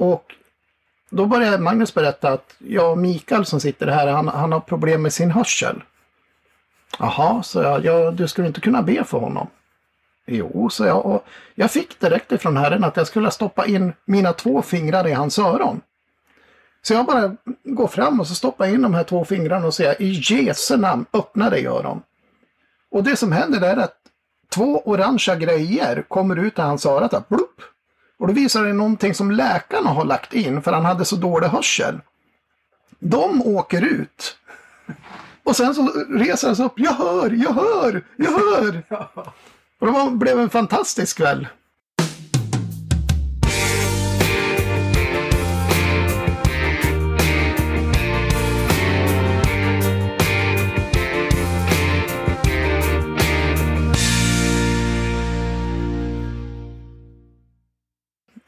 Och då började Magnus berätta att jag och Mikael som sitter här, han, han har problem med sin hörsel. Jaha, så jag, ja, du skulle inte kunna be för honom? Jo, så jag. Och jag fick direkt ifrån Herren att jag skulle stoppa in mina två fingrar i hans öron. Så jag bara går fram och så stoppar in de här två fingrarna och säger i Jesu namn, öppna dig öron. Och det som händer är att två orangea grejer kommer ut i hans öra. Där, blup. Och då visar det någonting som läkarna har lagt in för han hade så dålig hörsel. De åker ut. Och sen så reser han sig upp. Jag hör, jag hör, jag hör. Och det var, blev en fantastisk kväll.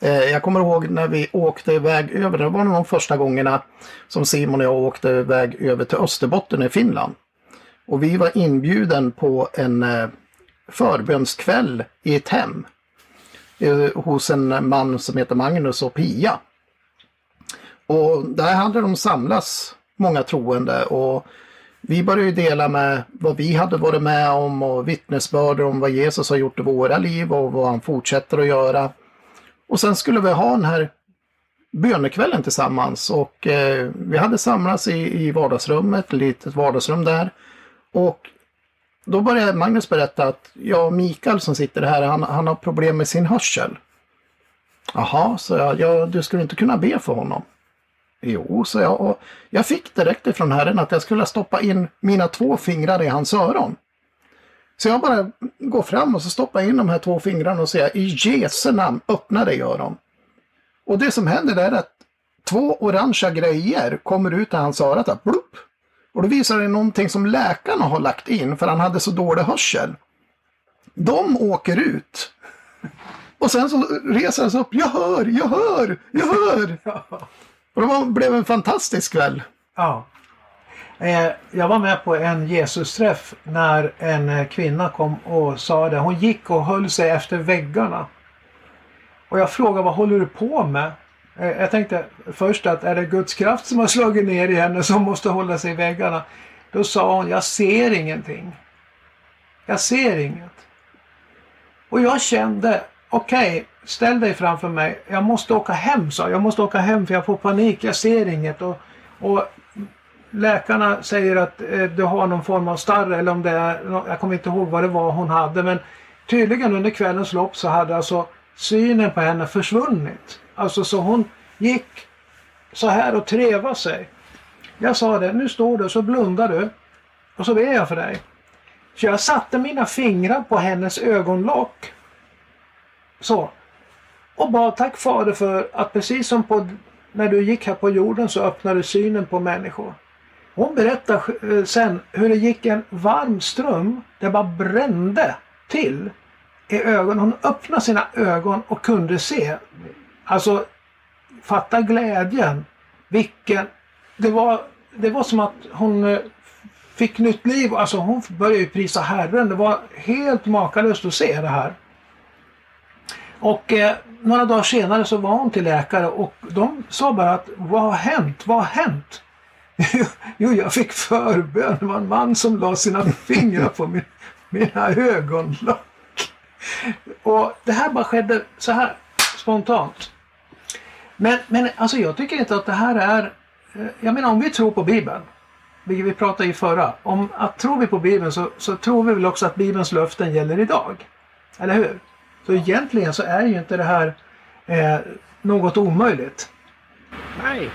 Eh, jag kommer ihåg när vi åkte iväg över, det var nog de första gångerna som Simon och jag åkte iväg över till Österbotten i Finland. Och vi var inbjuden på en eh, förbönskväll i ett hem eh, hos en man som heter Magnus och Pia. Och där hade de samlats många troende och vi började ju dela med vad vi hade varit med om och vittnesbörd om vad Jesus har gjort i våra liv och vad han fortsätter att göra. Och sen skulle vi ha den här bönekvällen tillsammans och eh, vi hade samlats i, i vardagsrummet, ett litet vardagsrum där. Och då började Magnus berätta att jag och Mikael som sitter här, han, han har problem med sin hörsel. Jaha, så jag, ja, du skulle inte kunna be för honom? Jo, så jag. Och jag fick direkt ifrån Herren att jag skulle stoppa in mina två fingrar i hans öron. Så jag bara går fram och så stoppar in de här två fingrarna och säger i Jesu namn, öppna dig öron. Och det som händer är att två orangea grejer kommer ut i hans öra. Där, blup. Och då visar det någonting som läkarna har lagt in för han hade så dålig hörsel. De åker ut. Och sen så reser han sig upp. Jag hör, jag hör, jag hör. Och det blev en fantastisk kväll. Ja. Eh, jag var med på en Jesus-träff när en eh, kvinna kom och sa det. Hon gick och höll sig efter väggarna. Och jag frågade vad håller du på med? Eh, jag tänkte först att är det Guds kraft som har slagit ner i henne som måste hålla sig i väggarna? Då sa hon, jag ser ingenting. Jag ser inget. Och jag kände, okej, okay, ställ dig framför mig. Jag måste åka hem, sa jag. måste åka hem för jag får panik, jag ser inget. Och, och läkarna säger att eh, du har någon form av starr eller om det är, jag kommer inte ihåg vad det var hon hade. Men tydligen under kvällens lopp så hade alltså synen på henne försvunnit. Alltså så hon gick så här och trevade sig. Jag sa det, nu står du så blundar du och så ber jag för dig. Så jag satte mina fingrar på hennes ögonlock. Så. Och bad tack Fader för att precis som på, när du gick här på jorden så öppnade synen på människor. Hon berättar eh, sen hur det gick en varm ström. Det bara brände till i ögonen. Hon öppnade sina ögon och kunde se. Alltså, fatta glädjen. Vilken... Det var, det var som att hon eh, fick nytt liv. Alltså hon började ju prisa Herren. Det var helt makalöst att se det här. Och eh, några dagar senare så var hon till läkare och de sa bara att vad har hänt? Vad har hänt? jo, jag fick förbön. Det var en man som la sina fingrar på min, mina ögonlock. Och det här bara skedde så här spontant. Men, men alltså jag tycker inte att det här är... Eh, jag menar om vi tror på Bibeln, vilket vi pratade i förra. Om att tror vi på Bibeln så, så tror vi väl också att Bibelns löften gäller idag. Eller hur? Så egentligen så är ju inte det här eh, något omöjligt. Nej,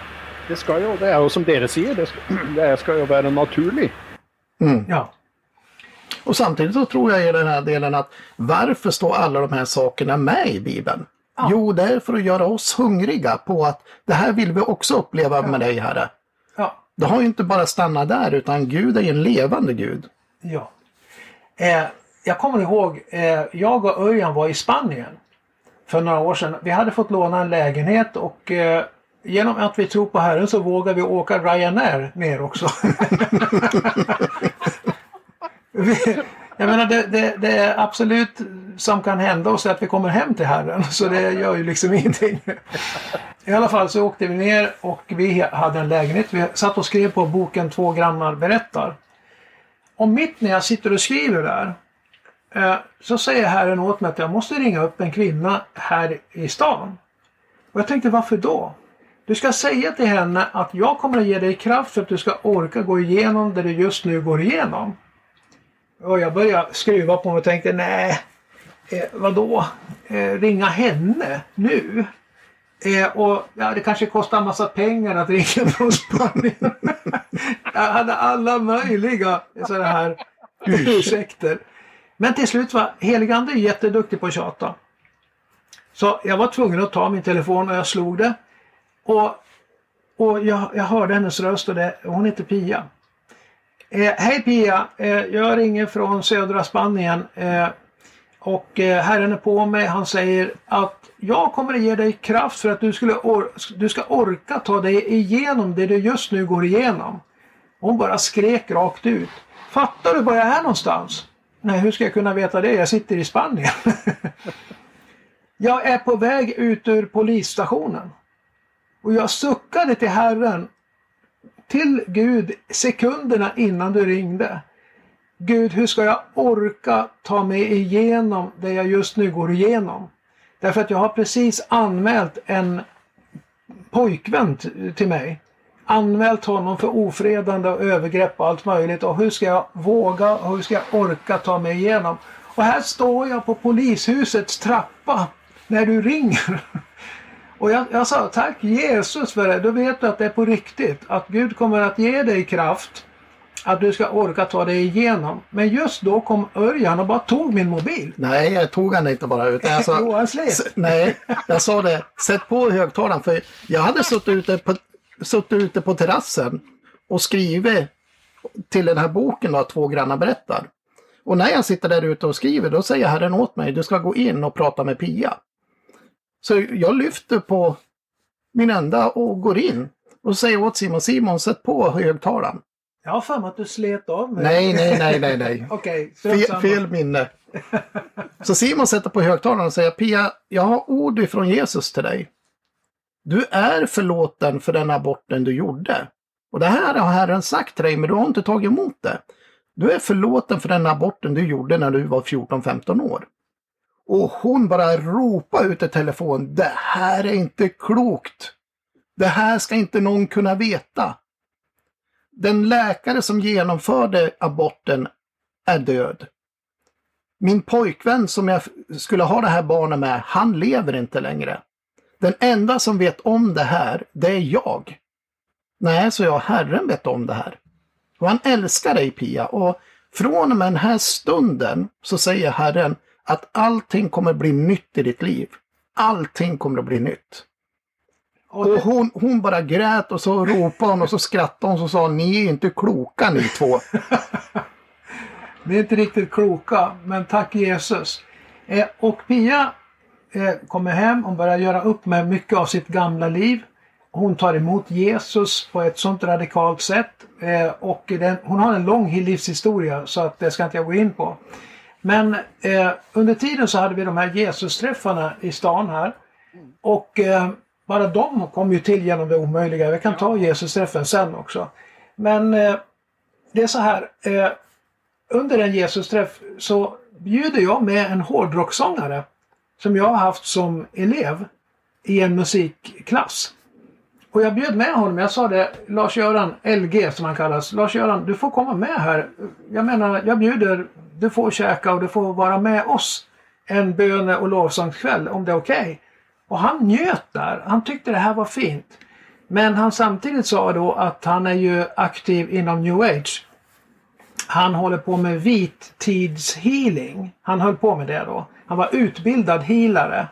det skal jo det. er jo som dere sier, det skal, det skal jo være naturlig. Ja. Och samtidigt så tror jag i den här delen att varför står alla de här sakerna med i Bibeln? Jo, det är för att göra oss hungriga på att det här vill vi också uppleva med dig Herre. Ja. Det har ju inte bara stannat där utan Gud är ju en levande Gud. Ja. Eh, jag kommer ihåg, eh, jag och Örjan var i Spanien för några år sedan. Vi hade fått låna en lägenhet och eh, genom att vi tror på Herren så vågar vi åka Ryanair ner också. vi, Jag menar det, det, det är absolut som kan hända oss att vi kommer hem till Herren. Så det gör ju liksom ingenting. I alla fall så åkte vi ner och vi hade en lägenhet. Vi satt och skrev på boken Två grannar berättar. Och mitt när jag sitter och skriver där eh, så säger Herren åt mig att jag måste ringa upp en kvinna här i stan. Och jag tänkte varför då? Du ska säga till henne att jag kommer att ge dig kraft för att du ska orka gå igenom det du just nu går igenom. Och jag började skruva på mig och tänkte nej, eh, vadå? Eh, ringa henne nu? Eh, och ja, det kanske kostar en massa pengar att ringa från Spanien. jag hade alla möjliga sådana här ursäkter. Men till slut var Heligande jätteduktig på att tjata. Så jag var tvungen att ta min telefon och jag slog det. Och, och jag, jag hörde hennes röst och det, hon heter Pia. Eh, Hej Pia! Eh, jag ringer från södra Spanien. Eh, och eh, Herren är på mig. Han säger att jag kommer att ge dig kraft för att du, skulle du ska orka ta dig igenom det du just nu går igenom. Hon bara skrek rakt ut. Fattar du var jag är någonstans? Nej, hur ska jag kunna veta det? Jag sitter i Spanien. jag är på väg ut ur polisstationen. Och jag suckade till Herren, till Gud sekunderna innan du ringde. Gud, hur ska jag orka ta mig igenom det jag just nu går igenom? Därför att jag har precis anmält en pojkvän till mig. Anmält honom för ofredande och övergrepp och allt möjligt. Och hur ska jag våga och hur ska jag orka ta mig igenom? Och här står jag på polishusets trappa när du ringer. Och jag, jag sa tack Jesus för det. Då vet du att det är på riktigt. Att Gud kommer att ge dig kraft att du ska orka ta dig igenom. Men just då kom Örjan och bara tog min mobil. Nej, jag tog han inte bara. Utan jag sa, jo, han slet. Nej, jag sa det. Sätt på högtalaren. För jag hade suttit ute på, suttit ute på terrassen och skrivit till den här boken då, Två grannar berättar. Och när jag sitter där ute och skriver då säger Herren åt mig, du ska gå in och prata med Pia. Så jag lyfter på min ända och går in och säger åt Simon, Simon sätt på högtalaren. Jag har för mig att du slet av mig. Nej, nej, nej, nej, nej. Okej, fel, fel minne. Så Simon sätter på högtalaren och säger Pia, jag har ord ifrån Jesus till dig. Du är förlåten för den aborten du gjorde. Och det här har Herren sagt till dig, men du har inte tagit emot det. Du är förlåten för den aborten du gjorde när du var 14-15 år. Och hon bara ropade ut i telefon, det här är inte klokt. Det här ska inte någon kunna veta. Den läkare som genomförde aborten är död. Min pojkvän som jag skulle ha det här barnet med, han lever inte längre. Den enda som vet om det här, det är jag. Nej, så jag, Herren vet om det här. Och han älskar dig Pia och från och med den här stunden så säger Herren att allting kommer bli nytt i ditt liv. Allting kommer att bli nytt. Och, hon, hon bara grät och så ropade hon och så skrattade hon och sa ni är inte kloka ni två. Vi är inte riktigt kloka, men tack Jesus. Eh, och Pia eh, kommer hem, och börjar göra upp med mycket av sitt gamla liv. Hon tar emot Jesus på ett sånt radikalt sätt. Eh, och den, hon har en lång livshistoria så att det ska inte jag gå in på. Men eh, under tiden så hade vi de här Jesus-träffarna i stan här. Och eh, bara de kom ju till genom det omöjliga. Vi kan ta Jesus-träffen sen också. Men eh, det är så här. Eh, under en Jesus-träff så bjuder jag med en hårdrocksångare som jag har haft som elev i en musikklass. Och jag bjöd med honom. Jag sa det, Lars-Göran, LG som han kallas. Lars-Göran, du får komma med här. Jag menar, jag bjuder, du får käka och du får vara med oss en böne och lovsångskväll om det är okej. Okay. Och han njöt där. Han tyckte det här var fint. Men han samtidigt sa då att han är ju aktiv inom new age. Han håller på med vittidshealing. Han höll på med det då. Han var utbildad healare.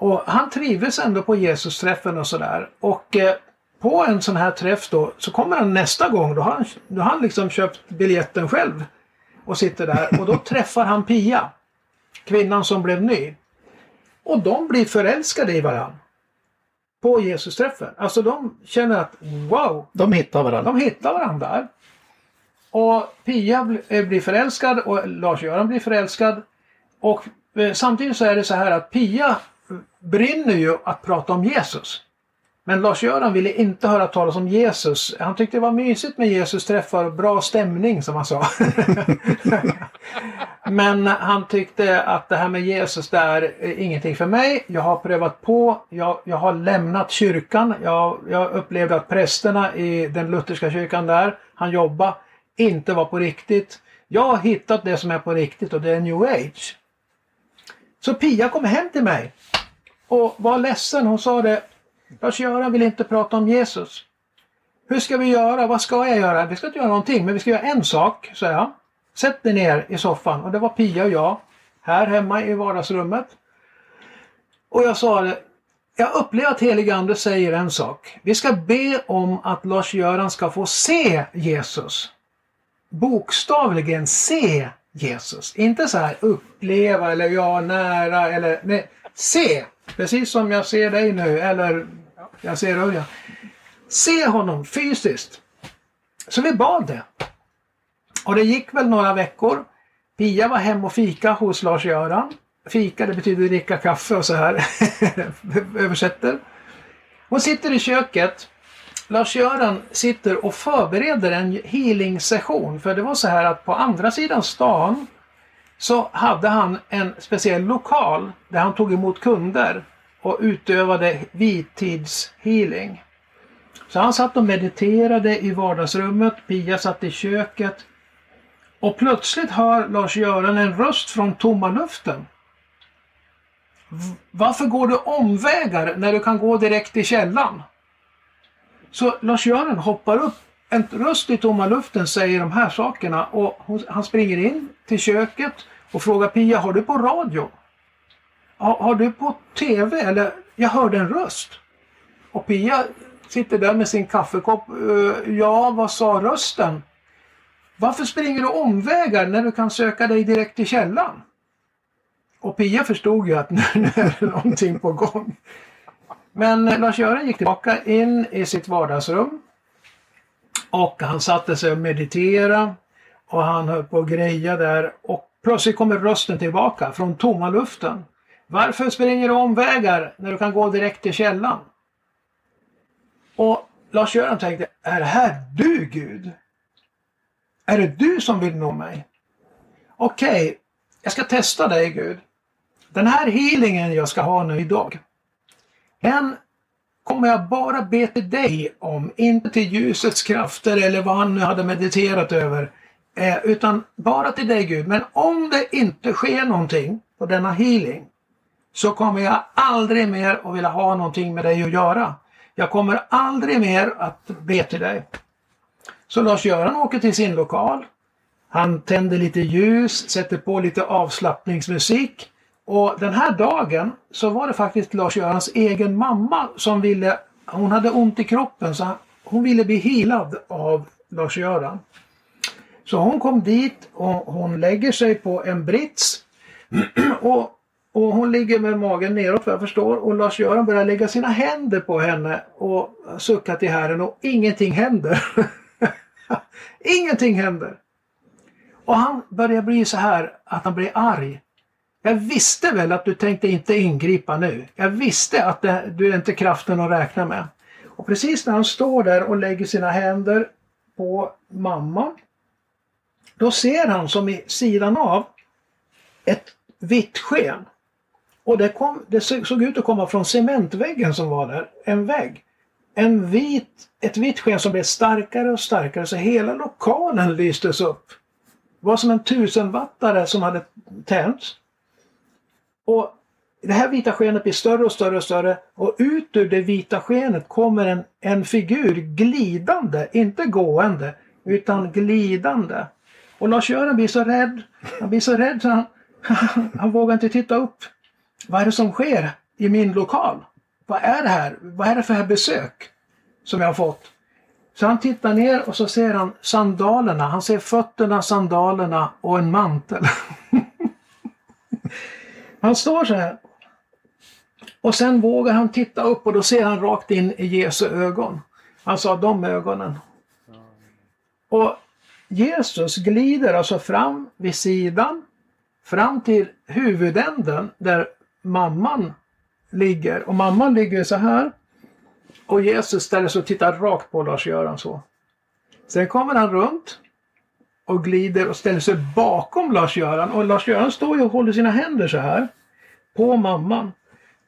Och han trivdes ändå på Jesus-träffen och sådär. Och eh, på en sån här träff då så kommer han nästa gång. Då har han, då har han liksom köpt biljetten själv. Och sitter där och då träffar han Pia. Kvinnan som blev ny. Och de blir förälskade i varandra. På Jesus-träffen. Alltså de känner att wow! De hittar varandra. De hittar varandra där. Och Pia eh, blir förälskad och Lars-Göran blir förälskad. Och eh, samtidigt så är det så här att Pia brinner ju att prata om Jesus. Men Lars-Göran ville inte höra talas om Jesus. Han tyckte det var mysigt med Jesus-träffar och bra stämning som han sa. Men han tyckte att det här med Jesus det är ingenting för mig. Jag har prövat på. Jag, jag har lämnat kyrkan. Jag, jag upplevde att prästerna i den lutherska kyrkan där, han jobbade, inte var på riktigt. Jag har hittat det som är på riktigt och det är new age. Så Pia kom hem till mig och var ledsen. Hon sa det, Lars-Göran vill inte prata om Jesus. Hur ska vi göra? Vad ska jag göra? Vi ska inte göra någonting, men vi ska göra en sak, sa jag. Sätt dig ner i soffan. Och det var Pia och jag, här hemma i vardagsrummet. Och jag sa det, jag upplever att helig ande säger en sak. Vi ska be om att Lars-Göran ska få se Jesus. Bokstavligen se Jesus. Inte så här uppleva eller ja, nära eller nej. Se! Precis som jag ser dig nu eller jag ser Örjan. Se honom fysiskt. Så vi bad det. Och det gick väl några veckor. Pia var hem och fika hos Lars-Göran. Fika det betyder dricka kaffe och så här. Översätter. Hon sitter i köket. Lars-Göran sitter och förbereder en healing-session. För det var så här att på andra sidan stan så hade han en speciell lokal där han tog emot kunder och utövade vittidshealing. Så han satt och mediterade i vardagsrummet, Pia satt i köket och plötsligt hör Lars-Göran en röst från tomma luften. Varför går du omvägar när du kan gå direkt till källan? Så Lars-Göran hoppar upp. En röst i tomma luften säger de här sakerna och hon- han springer in till köket och frågar Pia, har du på radio? Har, har du på TV? Eller, jag hörde en röst. Och Pia sitter där med sin kaffekopp. Eh, ja, vad sa rösten? Varför springer du omvägar när du kan söka dig direkt till källan? Och Pia förstod ju att nu nu är det någonting på gång. Men eh, Lars-Göran gick tillbaka in i sitt vardagsrum. Och han satte sig och mediterade. Och han höll på att greja där. Och plötsligt kommer rösten tillbaka från tomma luften. Varför springer du omvägar när du kan gå direkt till källan? Och Lars-Göran tänkte, är det här du Gud? Är det du som vill nå mig? Okej, jag ska testa dig Gud. Den här healingen jag ska ha nu idag. Den kommer jag bara be till dig om, inte till ljusets krafter eller vad han nu hade mediterat över. Eh, utan bara till dig Gud. Men om det inte sker någonting på denna healing så kommer jag aldrig mer att vilja ha någonting med dig att göra. Jag kommer aldrig mer att be till dig. Så Lars-Göran åker till sin lokal. Han tänder lite ljus, sätter på lite avslappningsmusik. Och den här dagen så var det faktiskt Lars-Görans egen mamma som ville, hon hade ont i kroppen så hon ville bli healad av Lars-Göran. Så hon kom dit och hon lägger sig på en brits. och, och hon ligger med magen neråt vad jag förstår och Lars-Göran börjar lägga sina händer på henne och sucka till Herren och ingenting händer. ingenting händer. Och han börjar bli så här att han blir arg. Jag visste väl att du tänkte inte ingripa nu. Jag visste att det, du är inte kraften att räkna med. Och precis när han står där och lägger sina händer på mamma. Då ser han som i sidan av ett vitt sken. Och det, kom, det såg ut att komma från cementväggen som var där. En vägg. En vit, ett vitt sken som blev starkare och starkare så hela lokalen lystes upp. Det var som en tusenwattare som hade tänts. Och det här vita skenet blir större och större och större och ut ur det vita skenet kommer en, en figur glidande, inte gående, utan glidande. Och Lars-Göran blir så rädd, han blir så rädd så han, han vågar inte titta upp. Vad är det som sker i min lokal? Vad är det här? Vad är det för här besök som jag har fått? Så han tittar ner och så ser han sandalerna. Han ser fötterna, sandalerna och en mantel. han står så här. Och sen vågar han titta upp och då ser han rakt in i Jesu ögon. Han sa de ögonen. Och Jesus glider alltså fram vid sidan, fram till huvudänden där mamman ligger. Och mamman ligger så här. Och Jesus ställer sig och tittar rakt på Lars-Göran så. Sen kommer han runt och glider och ställer sig bakom Lars-Göran. Och Lars-Göran står ju och håller sina händer så här på mamman.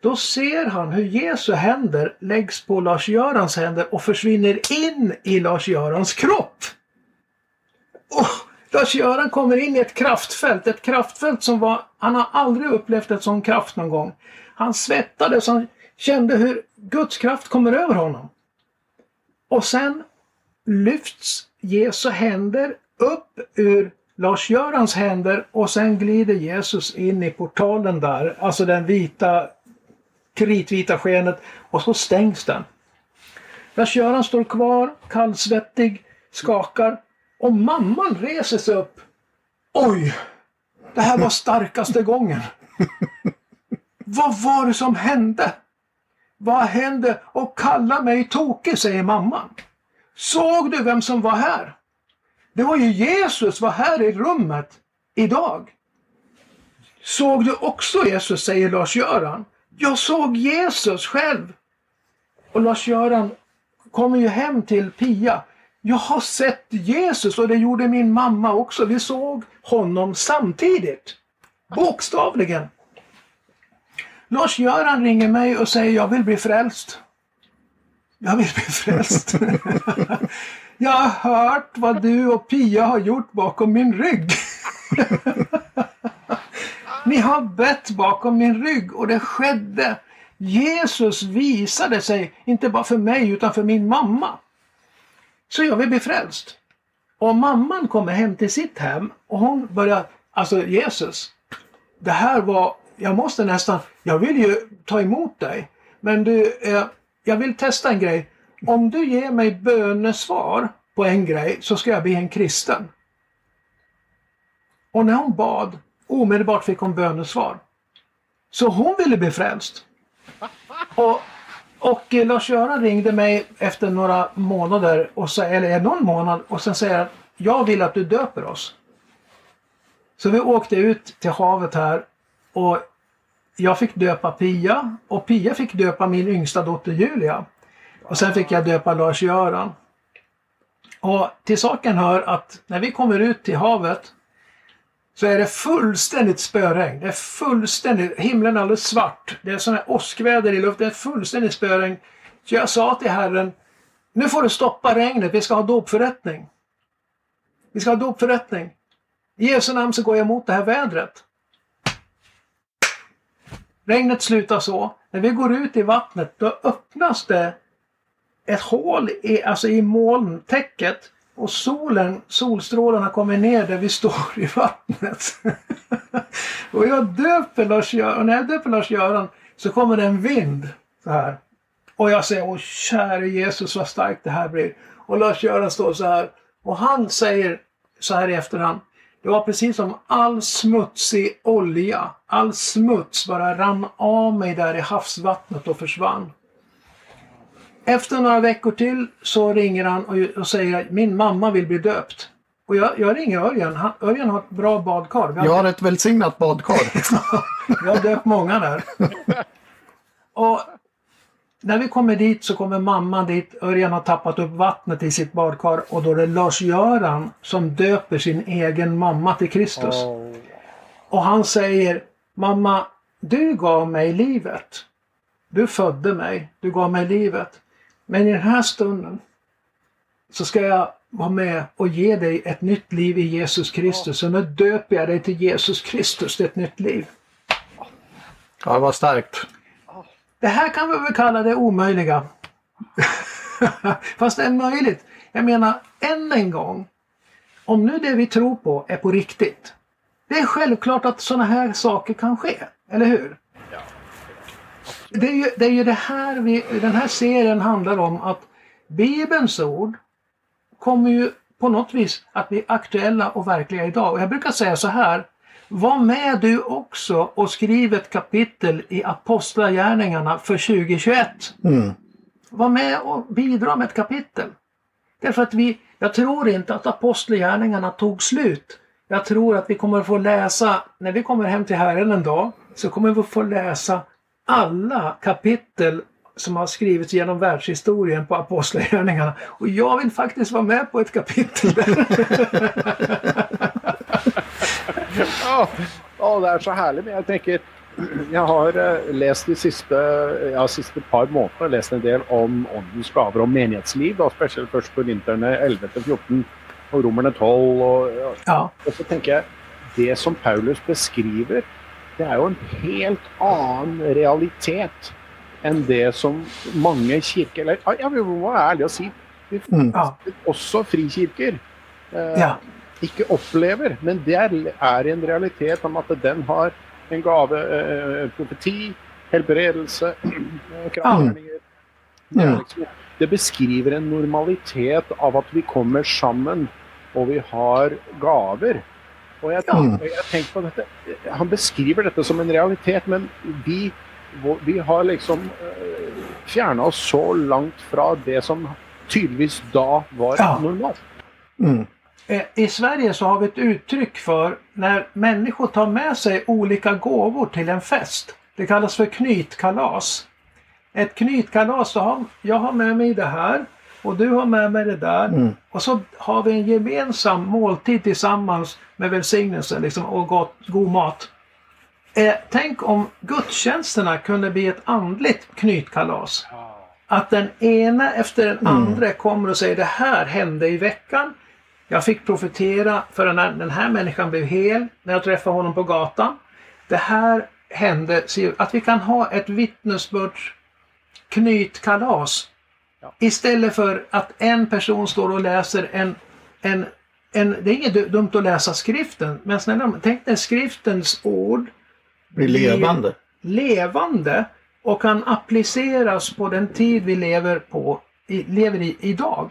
Då ser han hur Jesu händer läggs på Lars-Görans händer och försvinner in i Lars-Görans kropp. Och Lars-Göran kommer in i ett kraftfält, ett kraftfält som var, han har aldrig upplevt ett sån kraft någon gång. Han svettades, han kände hur Guds kraft kommer över honom. Och sen lyfts Jesu händer upp ur Lars-Görans händer och sen glider Jesus in i portalen där, alltså den vita, kritvita skenet och så stängs den. Lars-Göran står kvar, kallsvettig, skakar och mamman reser sig upp. Oj! Det här var starkaste gången. Vad var det som hände? Vad hände? Och kalla mig tokig, säger mamman. Såg du vem som var här? Det var ju Jesus var här i rummet idag. Såg du också Jesus, säger Lars-Göran. Jag såg Jesus själv. Och Lars-Göran kommer ju hem till Pia. Jag har sett Jesus och det gjorde min mamma också. Vi såg honom samtidigt. Bokstavligen. Lars-Göran ringer mig och säger jag vill bli frälst. Jag vill bli frälst. jag har hört vad du och Pia har gjort bakom min rygg. Ni har bett bakom min rygg och det skedde. Jesus visade sig, inte bara för mig utan för min mamma. Så jag vill bli frälst. Och mamman kommer hem till sitt hem och hon börjar, alltså Jesus, det här var, jag måste nästan, jag vill ju ta emot dig. Men du, eh, jag vill testa en grej. Om du ger mig bönesvar på en grej så ska jag bli en kristen. Och när hon bad, omedelbart fick hon bönesvar. Så hon ville bli frälst. Och, och eh, Lars-Göran ringde mig efter några månader, och så, eller någon månad, och sen säger att jag vill att du döper oss. Så vi åkte ut till havet här och jag fick döpa Pia och Pia fick döpa min yngsta dotter Julia. Och sen fick jag döpa Lars-Göran. Och till saken hör att när vi kommer ut till havet så är det fullständigt spöregn. Det är fullständigt, himlen är alldeles svart. Det är sån här åskväder i luften. Det är fullständigt spöregn. Så jag sa till Herren, nu får du stoppa regnet, vi ska ha dopförrättning. Vi ska ha dopförrättning. I Jesu namn så går jag emot det här vädret. Regnet slutar så. När vi går ut i vattnet då öppnas det ett hål i, alltså i molntäcket och solen, solstrålarna kommer ner där vi står i vattnet. och jag döper Lars-Göran, när jag döper Lars-Göran så kommer det en vind så här. Och jag säger, åh käre Jesus vad starkt det här blir. Och Lars-Göran står så här och han säger så här i efterhand. Det var precis som all smutsig olja, all smuts bara rann av mig där i havsvattnet och försvann. Efter några veckor till så ringer han och, och säger att min mamma vill bli döpt. Och jag, jag ringer Örjan. Han, Örjan har ett bra badkar. Jag har ett välsignat badkar. jag har döpt många där. Och när vi kommer dit så kommer mamman dit. Örjan har tappat upp vattnet i sitt badkar och då är det Lars-Göran som döper sin egen mamma till Kristus. Och han säger Mamma, du gav mig livet. Du födde mig. Du gav mig livet. Men i den här stunden så ska jag vara med och ge dig ett nytt liv i Jesus Kristus. Och nu döper jag dig till Jesus Kristus, ett nytt liv. Ja, det var starkt. Det här kan vi väl kalla det omöjliga. Fast det är möjligt. Jag menar, än en gång. Om nu det vi tror på är på riktigt. Det är självklart att sådana här saker kan ske. Eller hur? Det är ju det, är ju det här vi, den här serien handlar om att Bibelns ord kommer ju på något vis att bli aktuella och verkliga idag. Och jag brukar säga så här. Var med du också och skriv ett kapitel i Apostlagärningarna för 2021. Mm. Var med och bidra med ett kapitel. Därför att vi, Jag tror inte att apostlagärningarna tog slut. Jag tror att vi kommer att få läsa, när vi kommer hem till Herren en dag, så kommer vi få läsa alla kapitel som har skrivits genom världshistorien på Apostlagärningarna. Och jag vill faktiskt vara med på ett kapitel där. Ja, ja, det är så härligt. Men jag tänker, jag har eh, läst de sista, ja, sista par månaderna läst en del om åndens gaver och menighetsliv. Då, speciellt först på vintern 11 till 14 och romarna 12. Och, Ja, och så tänker jag, det som Paulus beskriver, det är ju en helt annan realitet än det som många kyrkor, eller ja, jag vill vara ärlig och säga, det Mm. också frikyrkor eh, ja, ikke opplever. Men det er, er en realitet om at den har en gave, eh, profeti, helbredelse, eh, kraftgjerninger. Det, er Mm. liksom, det beskriver en normalitet av at vi kommer sammen og vi har gaver. Og jeg, jeg tenker på dette, Han beskriver dette som en realitet, men vi, vi har liksom eh, fjerna oss så langt fra det som tydeligvis da var Ja. normalt. Mm. Eh, I Sverige så har vi ett uttryck för när människor tar med sig olika gåvor till en fest. Det kallas för knytkalas. Ett knytkalas, så har, jag har med mig det här och du har med mig det där. Mm. Och så har vi en gemensam måltid tillsammans med välsignelse liksom, och gott, god mat. Eh, tänk om gudstjänsterna kunde bli ett andligt knytkalas. Att den ena efter den andra kommer och säger det här hände i veckan. Jag fick profetera för den här, den här människan blev hel när jag träffade honom på gatan. Det här hände. Att vi kan ha ett vittnesbörds knytkalas. Istället för att en person står och läser en, en, en det är inget du- dumt att läsa skriften, men snälla tänk när skriftens ord Blir levande. levande och kan appliceras på den tid vi lever, på, i, lever i idag.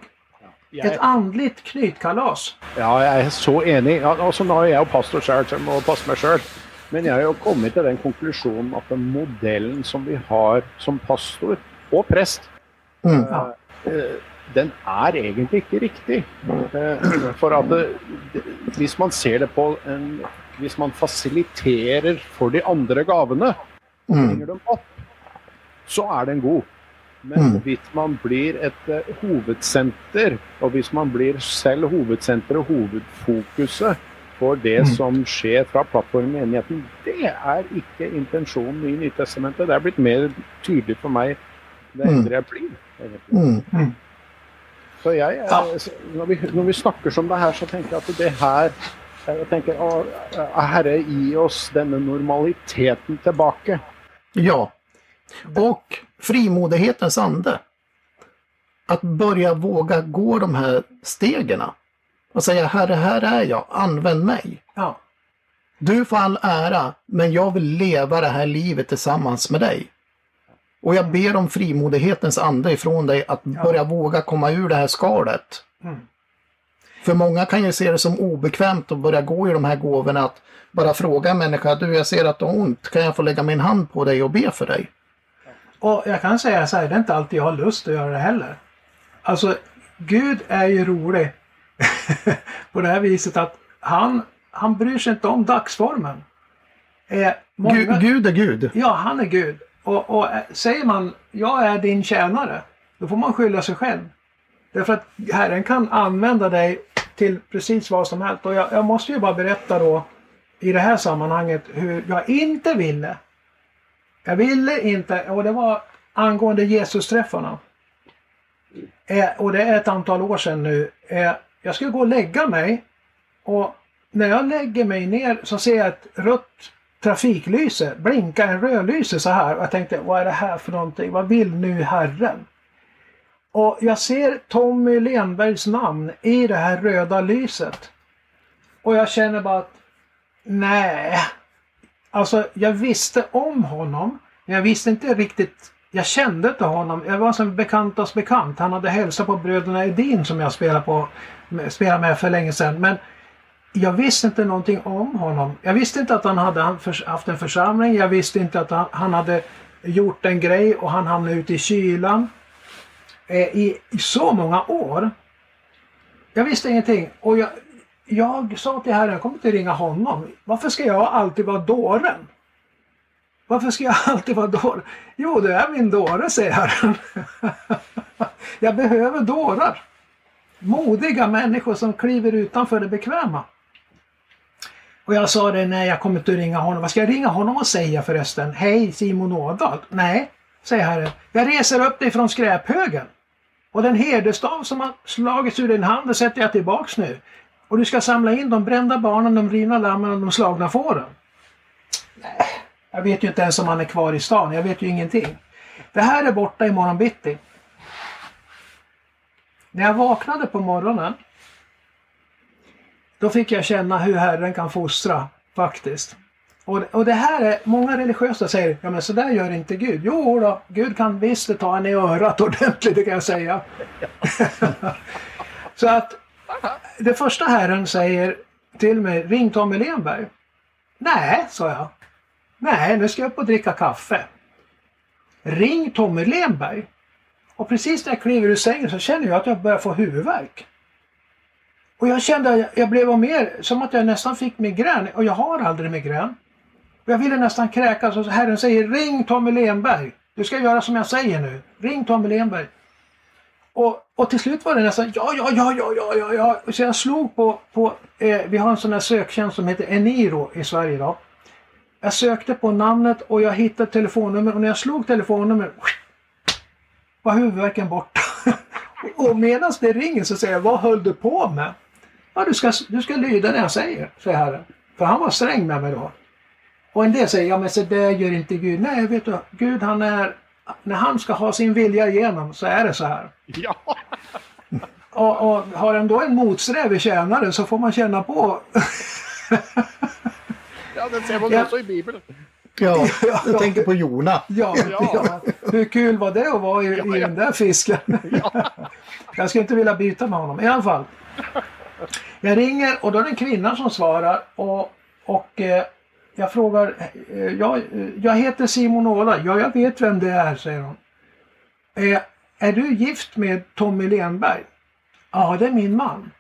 Jeg, Ett andligt knytkalas. ja, jeg er så enig. Ja, er jeg jo pastor selv, så må passe meg selv. Men jeg har jo kommet til den konklusjonen at den modellen som vi har som pastor og prest, Mm. Ja. eh, den er egentlig ikke riktig. Eh, For at det, det, hvis man ser det på en Hvis man fasiliterer for de andre gavene, Mm. bringer dem opp, så er den god. Men Mm. hvis man blir et eh, hovedsenter, og hvis man blir selv hovedsenter og hovedfokuset for det Mm. som skjer fra plattformen i det er ikke intensjonen i Nytestamentet. Det er blitt mer tydelig for meg det eldre jeg blir. Egentlig. Mm. Så eh, Ja. når, vi, når vi snakker som det her, så tenker jeg at det her jeg tenker, å, Herre, gi oss denne normaliteten tilbake. Ja. Och frimodighetens ande. Att börja våga gå de här stegen. Och säga Herre, här är jag, använd mig. Ja. Du får all ära, men jag vill leva det här livet tillsammans med dig. Och jag ber om frimodighetens ande ifrån dig att börja våga komma ur det här skalet. Mm. För många kan ju se det som obekvämt att börja gå i de här gåvorna. Att bara fråga en människa, du jag ser att du har ont, kan jag få lägga min hand på dig och be för dig? Och jag kan säga så här, det är inte alltid jag har lust att göra det heller. Alltså, Gud är ju rolig på det här viset att han, han bryr sig inte om dagsformen. Eh, många, Gud, Gud är Gud. Ja, han är Gud. Och, och eh, säger man jag är din tjänare, då får man skylla sig själv. Därför att Herren kan använda dig till precis vad som helst. Och jag, jag måste ju bara berätta då i det här sammanhanget hur jag inte ville. Jag ville inte, och det var angående Jesus-träffarna. Eh, och det är ett antal år sedan nu. Eh, jag skulle gå och lägga mig och när jag lägger mig ner så ser jag ett rött trafiklyse blinkar en rödlyse så här. Och jag tänkte, vad är det här för någonting? Vad vill nu Herren? Och jag ser Tommy Lenbergs namn i det här röda lyset. Och jag känner bara att, nej. Alltså, jag visste om honom. Men jag visste inte riktigt, jag kände inte honom. Jag var som bekantas bekant. Han hade hälsat på bröderna Edin som jag spelade, på, spelade med för länge sedan. Men jag visste inte någonting om honom. Jag visste inte att han hade haft en församling. Jag visste inte att han, han hade gjort en grej och han hamnade ute i kylan. Eh, i, I så många år. Jag visste ingenting. Och jag, jag sa till Herren, jag kommer inte ringa honom. Varför ska jag alltid vara dåren? Varför ska jag alltid vara dåre? Jo, det är min dåre, säger Herren. jag behöver dårar. Modiga människor som kliver utanför det bekväma. Och jag sa det, nej jag kommer inte ringa honom. Vad ska jag ringa honom och säga förresten? Hej Simon Ådahl. Nej, säger Herren. Jag reser upp dig från skräphögen. Och den herdestav som har slagits ur din hand, det sätter jag tillbaks nu. Och du ska samla in de brända barnen, de rivna lammen och de slagna fåren. Nej, jag vet ju inte ens om han är kvar i stan. Jag vet ju ingenting. Det här är borta imorgon bitti. När jag vaknade på morgonen då fick jag känna hur Herren kan fostra faktiskt. Och, och det här är, många religiösa säger, ja men så där gör inte Gud. Jo då, Gud kan visst ta en i örat ordentligt, det kan jag säga. så att det första Herren säger till mig, ring Tommy Lenberg. Nej, sa jag. Nej, nu ska jag upp och dricka kaffe. Ring Tommy Lenberg. Och precis när jag kliver ur sängen så känner jag att jag börjar få huvudvärk. Och jag kände att jag blev mer som att jag nästan fick migrän och jag har aldrig migrän. Och jag ville nästan kräkas och Herren säger ring Tommy Lenberg. Du ska göra som jag säger nu. Ring Tommy Lenberg. Och, och till slut var det nästan ja, ja, ja, ja, ja, ja, ja. Så jag slog på, på eh, vi har en sån här söktjänst som heter Eniro i Sverige idag. Jag sökte på namnet och jag hittade telefonnummer och när jag slog telefonnummer var huvudvärken borta. och medan det ringer så säger jag, vad höll du på med? Ja, du ska, du ska lyda det jag säger, säger Herren. För han var sträng med mig då. Och en del säger, ja men så det gör inte Gud. Nej, vet du, Gud han är, när han ska ha sin vilja igenom så är det så här. Ja. Och, och har han då en motsträvig tjänare så får man känna på. ja, det ser man Ja. också i Bibeln. Ja, jag tänker på Jona. Ja, Ja. ja. hur kul var det att vara i, i den där fisken? Jag skulle inte vilja byta med honom. I alla fall. Jag ringer och då är det en kvinna som svarar och, och eh, jag frågar, eh, jag, eh, jag heter Simon Åla. Ja, jag vet vem det är, säger hon. Eh, är du gift med Tommy Lenberg? Ja, det är min man.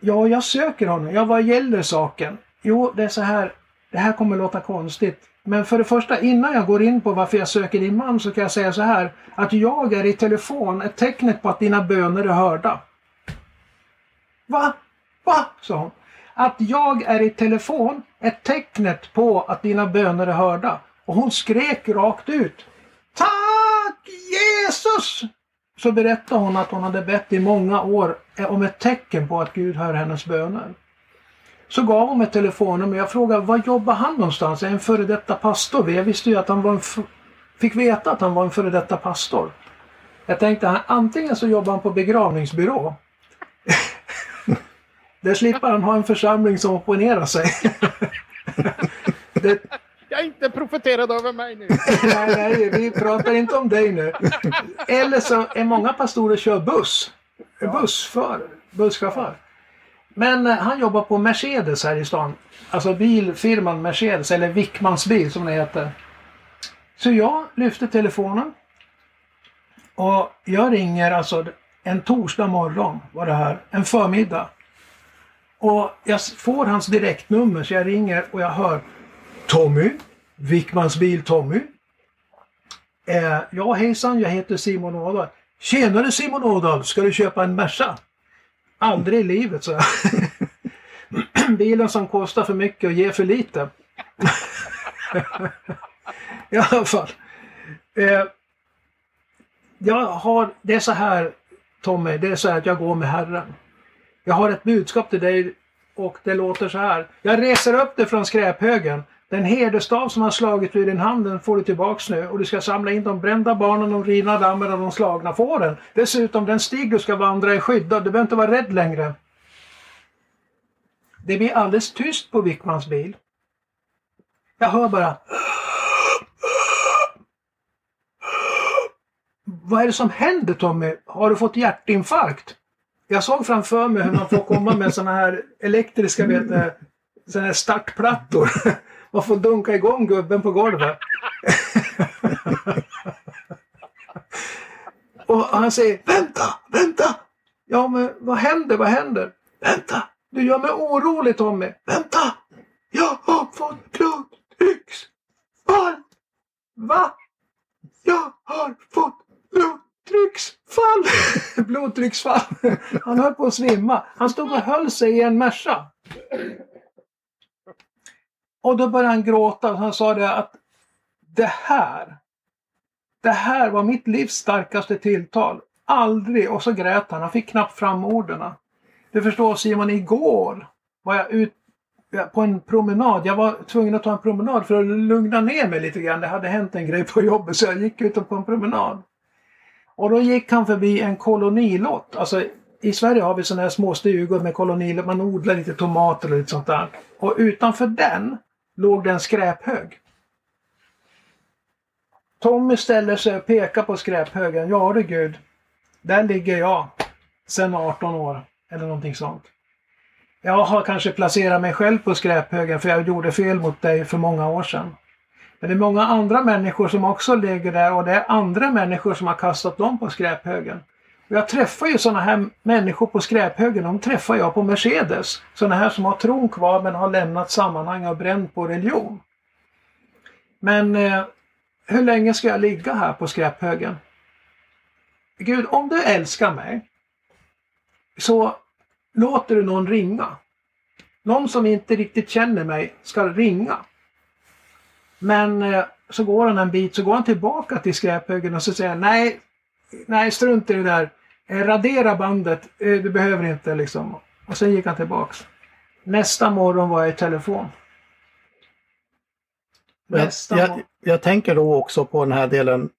Ja, jag söker honom. Ja, vad gäller saken? Jo, det är så här. Det här kommer låta konstigt. Men för det första, innan jag går in på varför jag söker din man så kan jag säga så här. Att jag är i telefon ett tecknet på att dina böner är hörda. Va? Va? sa hon. Att jag är i telefon är tecknet på att dina böner är hörda. Och hon skrek rakt ut. Tack Jesus! Så berättade hon att hon hade bett i många år eh, om ett tecken på att Gud hör hennes böner. Så gav hon mig telefonnummer. Jag frågade var jobbar han någonstans? Är en före detta pastor? Jag visste ju att han var en fick veta att han var en före detta pastor. Jag tänkte antingen så jobbar han på begravningsbyrå. Där slipper han ha en församling som opponerar sig. det, Jag är inte profeterad över mig nu. nej, nej, vi pratar inte om dig nu. Eller så är många pastorer kör buss. Bussförare, busschaufför. Men eh, han jobbar på Mercedes här i stan. Alltså bilfirman Mercedes, eller Wickmans bil som det heter. Så jag lyfter telefonen. Och jag ringer alltså en torsdag morgon var det här, en förmiddag. Och jag får hans direktnummer så jag ringer och jag hör Tommy, Wickmans bil Tommy. Eh, ja hejsan, jag heter Simon Ådahl. Tjenare Simon Ådahl, ska du köpa en Merca? Aldrig i livet, så jag. Bilen som kostar för mycket och ger för lite. I alla fall. Eh, jag har, det är så här Tommy, det är så här att jag går med Herren. Jag har ett budskap till dig och det låter så här. Jag reser upp dig från skräphögen. Den herdestav som har slagit ur din hand den får du tillbaks nu och du ska samla in de brända barnen, de rivna dammen och de slagna fåren. Dessutom den stig du ska vandra är skyddad. Du behöver inte vara rädd längre. Det blir alldeles tyst på Wickmans bil. Jag hör bara Vad är det som händer Tommy? Har du fått hjärtinfarkt? Jag såg framför mig hur man får komma med såna här elektriska vet du, såna här startplattor. Man får dunka igång gubben på golvet. Och han säger vänta, vänta! Ja, men vad händer? Vad händer? Vänta! Du gör mig orolig Tommy. Vänta! Jag har fått blodtrycksfall! Va? Jag har fått blodtrycksfall! blodtrycksfall! Han höll på att svimma. Han stod och höll sig i en Merca. Och då började han gråta och han sa det att det här, det här var mitt livs starkaste tilltal. Aldrig, och så grät han. Han fick knappt fram orden. Du förstår Simon, igår var jag ut på en promenad. Jag var tvungen att ta en promenad för att lugna ner mig lite grann. Det hade hänt en grej på jobbet så jag gick ut på en promenad. Och då gick han förbi en kolonilott. Alltså i Sverige har vi sådana här små stugor med kolonilott. Man odlar lite tomater och lite sånt där. Och utanför den låg det en skräphög. Tommy ställer sig och pekar på skräphögen. Ja du gud, där ligger jag sedan 18 år. Eller någonting sånt. Jag har kanske placerat mig själv på skräphögen för jag gjorde fel mot dig för många år sedan. Men det är många andra människor som också ligger där och det är andra människor som har kastat dem på skräphögen. Och jag träffar ju sådana här människor på skräphögen, de träffar jag på Mercedes. Sådana här som har tron kvar men har lämnat sammanhang och bränt på religion. Men eh, hur länge ska jag ligga här på skräphögen? Gud, om du älskar mig så låter du någon ringa. Någon som inte riktigt känner mig ska ringa. Men eh, så går han en bit, så går han tillbaka till skräphögen och så säger han nej, nej strunt i det där. Eh, radera bandet, eh, du behöver inte liksom. Och sen gick han tillbaks. Nästa morgon var jag i telefon. Nästa jag, jag tänker då också på den här delen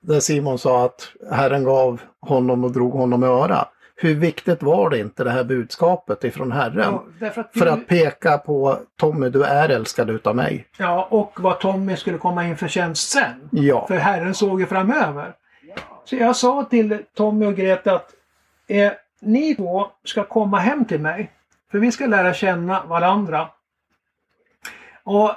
där Simon sa att Herren gav honom och drog honom i öra. Hur viktigt var det inte det här budskapet ifrån Herren? Ja, att du... För att peka på Tommy, du är älskad utav mig. Ja, och vad Tommy skulle komma in för tjänst sen. Ja. För Herren såg ju framöver. Så jag sa till Tommy och Greta att eh, ni två ska komma hem till mig. För vi ska lära känna varandra. Och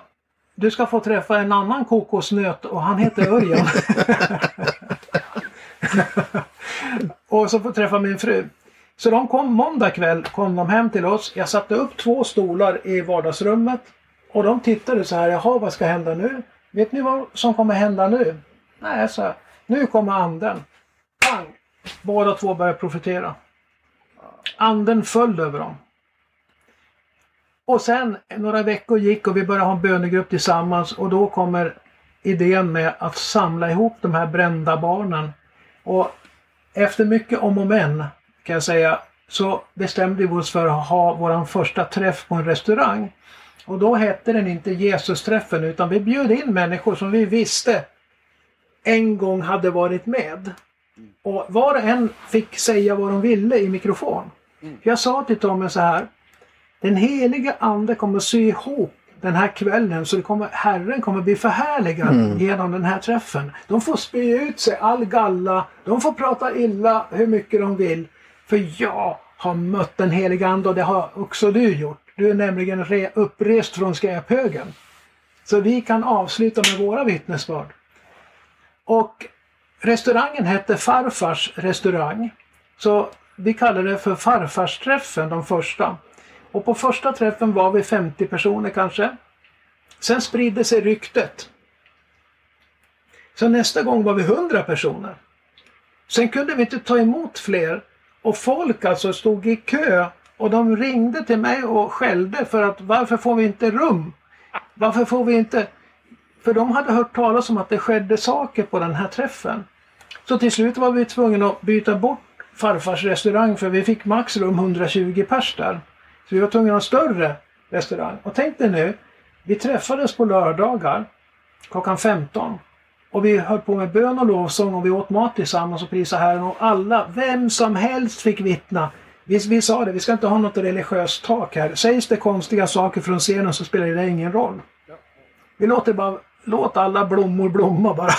du ska få träffa en annan kokosnöt och han heter Örjan. och så får träffa min fru. Så de kom måndag kväll kom de hem till oss. Jag satte upp två stolar i vardagsrummet. Och de tittade så här, jaha vad ska hända nu? Vet ni vad som kommer hända nu? Nej, så nu kommer anden. Pang! Båda två började profetera. Anden föll över dem. Och sen några veckor gick och vi började ha en bönegrupp tillsammans och då kommer idén med att samla ihop de här brända barnen. Och efter mycket om och men kan jag säga så bestämde vi oss för att ha vår första träff på en restaurang. Och då hette den inte Jesus-träffen utan vi bjöd in människor som vi visste en gång hade varit med. Och var och en fick säga vad de ville i mikrofon. Jag sa till Tommy så här den heliga Ande kommer sy ihop den här kvällen så kommer, Herren kommer bli förhärligad mm. genom den här träffen. De får spy ut sig all galla, de får prata illa hur mycket de vill. För jag har mött den heliga Ande och det har också du gjort. Du är nämligen re, upprest från skräphögen. Så vi kan avsluta med våra vittnesbörd. Och restaurangen hette Farfars restaurang. Så vi kallar det för farfarsträffen, de första. Och på första träffen var vi 50 personer kanske. Sen spridde sig ryktet. Så nästa gång var vi 100 personer. Sen kunde vi inte ta emot fler och folk alltså stod i kö och de ringde till mig och skällde för att varför får vi inte rum? Varför får vi inte... För de hade hört talas om att det skedde saker på den här träffen. Så till slut var vi tvungna att byta bort farfars restaurang för vi fick max rum 120 pers där. Så vi var tvungna att ha en större restaurang. Och tänk dig nu, vi träffades på lördagar klockan 15. Och vi höll på med bön och lovsång och vi åt mat tillsammans och prisade Herren och alla, vem som helst fick vittna. Vi, vi sa det, vi ska inte ha något religiöst tak här. Sägs det konstiga saker från scenen så spelar det ingen roll. Vi låter bara, låt alla blommor blomma bara.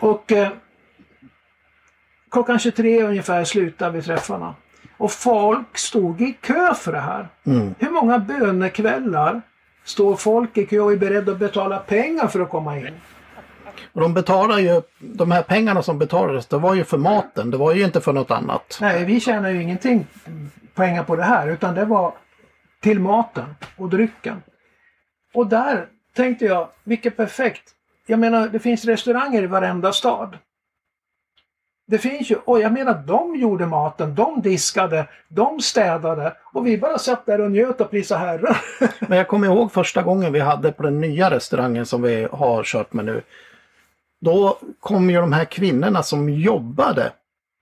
och eh, klockan 23 ungefär slutade vi träffarna. Och folk stod i kö för det här. Mm. Hur många bönekvällar står folk i kö och är beredda att betala pengar för att komma in? Och de betalar ju, de här pengarna som betalades, det var ju för maten. Det var ju inte för något annat. Nej, vi tjänar ju ingenting pengar på det här utan det var till maten och drycken. Och där tänkte jag, vilket perfekt. Jag menar, det finns restauranger i varenda stad. Det finns ju, och jag menar de gjorde maten, de diskade, de städade och vi bara satt där och njöt och prisade Herren. Men jag kommer ihåg första gången vi hade på den nya restaurangen som vi har kört med nu. Då kom ju de här kvinnorna som jobbade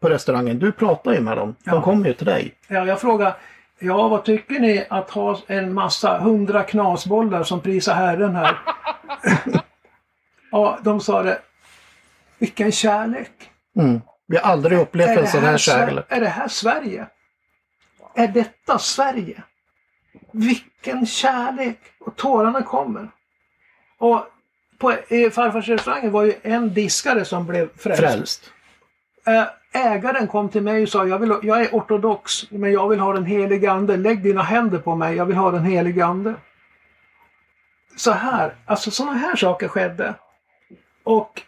på restaurangen, du pratade ju med dem, de Ja. kom ju till dig. Ja, jag frågade, ja vad tycker ni att ha en massa hundra knasbollar som prisar Herren här? ja, de sa det, vilken kärlek! Mm. Vi har aldrig upplevt en sån här kärlek. är det här Sverige? Är detta Sverige? Vilken kärlek! Och tårarna kommer. Och på farfars restaurang var ju en diskare som blev frälst. Frälst. Äh, Ägaren kom till mig och sa jag, vill, jag är ortodox men jag vill ha den helige ande. Lägg dina händer på mig, jag vill ha den helige ande. Så här, alltså sådana här saker skedde. Och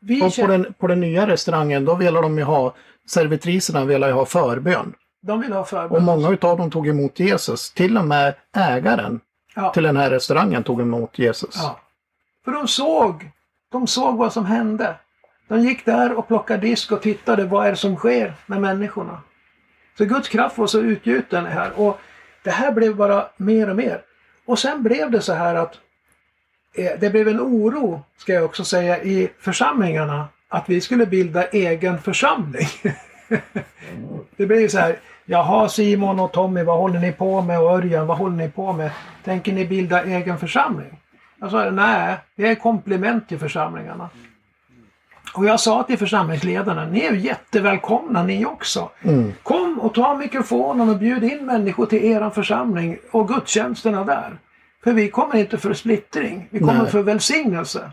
vi Och på den, på den nya restaurangen då ville de ju ha, servitriserna ville ju ha förbön. de vill ha Och förbön. många utav dem tog emot Jesus. Till och med ägaren Ja. till den här restaurangen tog emot Jesus. Ja. För de såg, de såg vad som hände. De gick där och plockade disk och tittade vad är det som sker med människorna. Så Guds kraft var så utgjuten här och det här blev bara mer och mer. Och sen blev det så här att det blev en oro, ska jag också säga, i församlingarna att vi skulle bilda egen församling. det blev så här, jaha Simon och Tommy, vad håller ni på med? Och Örjan, vad håller ni på med? Tänker ni bilda egen församling? Jag sa, nej, det är komplement till församlingarna. Och jag sa till församlingsledarna, ni är ju jättevälkomna ni också. Kom och ta mikrofonen och bjud in människor till er församling och gudstjänsterna där. För vi kommer inte för splittring, vi kommer Nej. för välsignelse.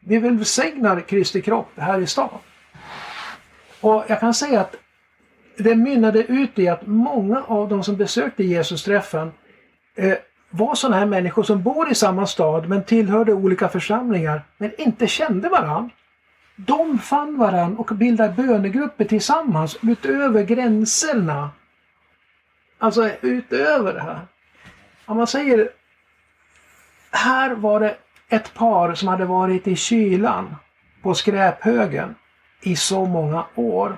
Vi välsignar Kristi kropp här i stan. Och jag kan säga att det mynnade ut i att många av de som besökte Jesus-träffen eh, var sådana här människor som bor i samma stad men tillhörde olika församlingar men inte kände varann. De fann varann och bildade bönegrupper tillsammans utöver gränserna. Alltså utöver det här. Om man säger här var det ett par som hade varit i kylan på skräphögen i så många år.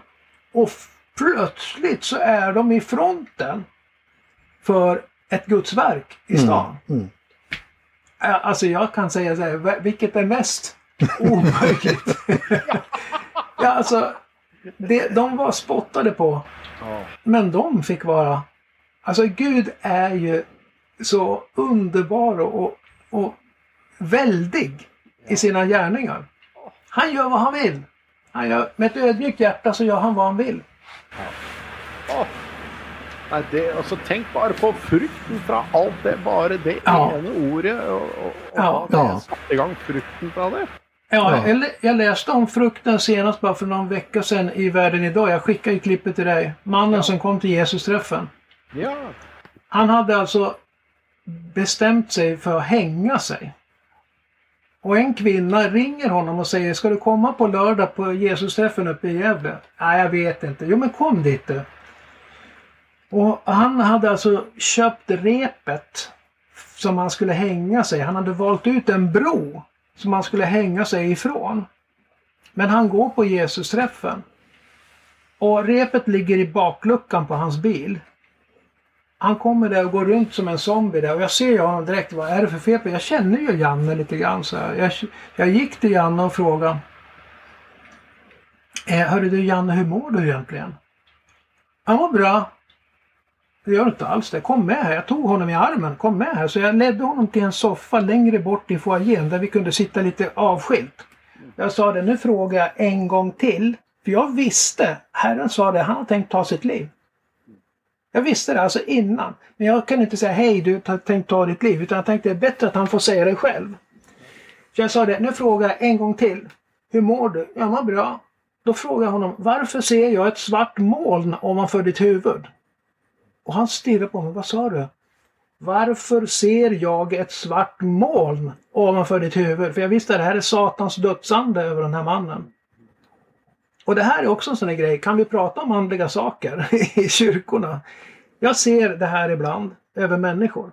Och plötsligt så är de i fronten för ett gudsverk i stan. mm. Ja, Alltså jag kan säga så här, vilket är mest omöjligt? ja, alltså, det, de var spottade på, Ja. men de fick vara... Alltså Gud är ju så underbar och, och, och väldig i sina gärningar. Han gör vad han vill. Han gör, med ett ödmjukt hjärta så gör han vad han vill. Åh. Nei, det, altså, tenk bare på frukten fra alt det. Bare det Ja. ene ordet. Og, og Ja. Ja. det satte i gang frukten fra det. Ja, Ja. Jag, lä- jag läste om frukten senast bara för någon vecka sedan i Världen idag. Jag skickade ju klippet till dig. Mannen som kom till Jesus-träffen. Ja. Han hade alltså bestämt sig för att hänga sig. Och en kvinna ringer honom och säger Ska du komma på lördag på Jesusträffen uppe i Gävle? Nej, jag vet inte. Jo, men kom dit du. Och han hade alltså köpt repet som han skulle hänga sig. Han hade valt ut en bro som han skulle hänga sig ifrån. Men han går på Jesusträffen. Och repet ligger i bakluckan på hans bil. Han kommer där och går runt som en zombie där och jag ser ju honom direkt. Vad är det för fel på? Jag känner ju Janne lite grann så här. Jag, jag gick till Janne och frågade. Eh, Hörru du Janne, hur mår du egentligen? Han mår bra. Det gör inte alls det. Kom med här. Jag tog honom i armen. Kom med här. Så jag ledde honom till en soffa längre bort i foajén där vi kunde sitta lite avskilt. Jag sa det, nu frågar jag en gång till. För jag visste, Herren sa det, han har tänkt ta sitt liv. Jag visste det alltså innan. Men jag kunde inte säga hej du har tänkt ta ditt liv. Utan jag tänkte det är bättre att han får säga det själv. Så jag sa det, nu frågar jag en gång till. Hur mår du? Jag mår bra. Då frågade jag honom, varför ser jag ett svart moln ovanför ditt huvud? Och han stirrade på mig, vad sa du? Varför ser jag ett svart moln ovanför ditt huvud? För jag visste att det här är Satans dödsande över den här mannen. Och det här är också en sån här grej. Kan vi prata om andliga saker i kyrkorna? Jag ser det här ibland över människor.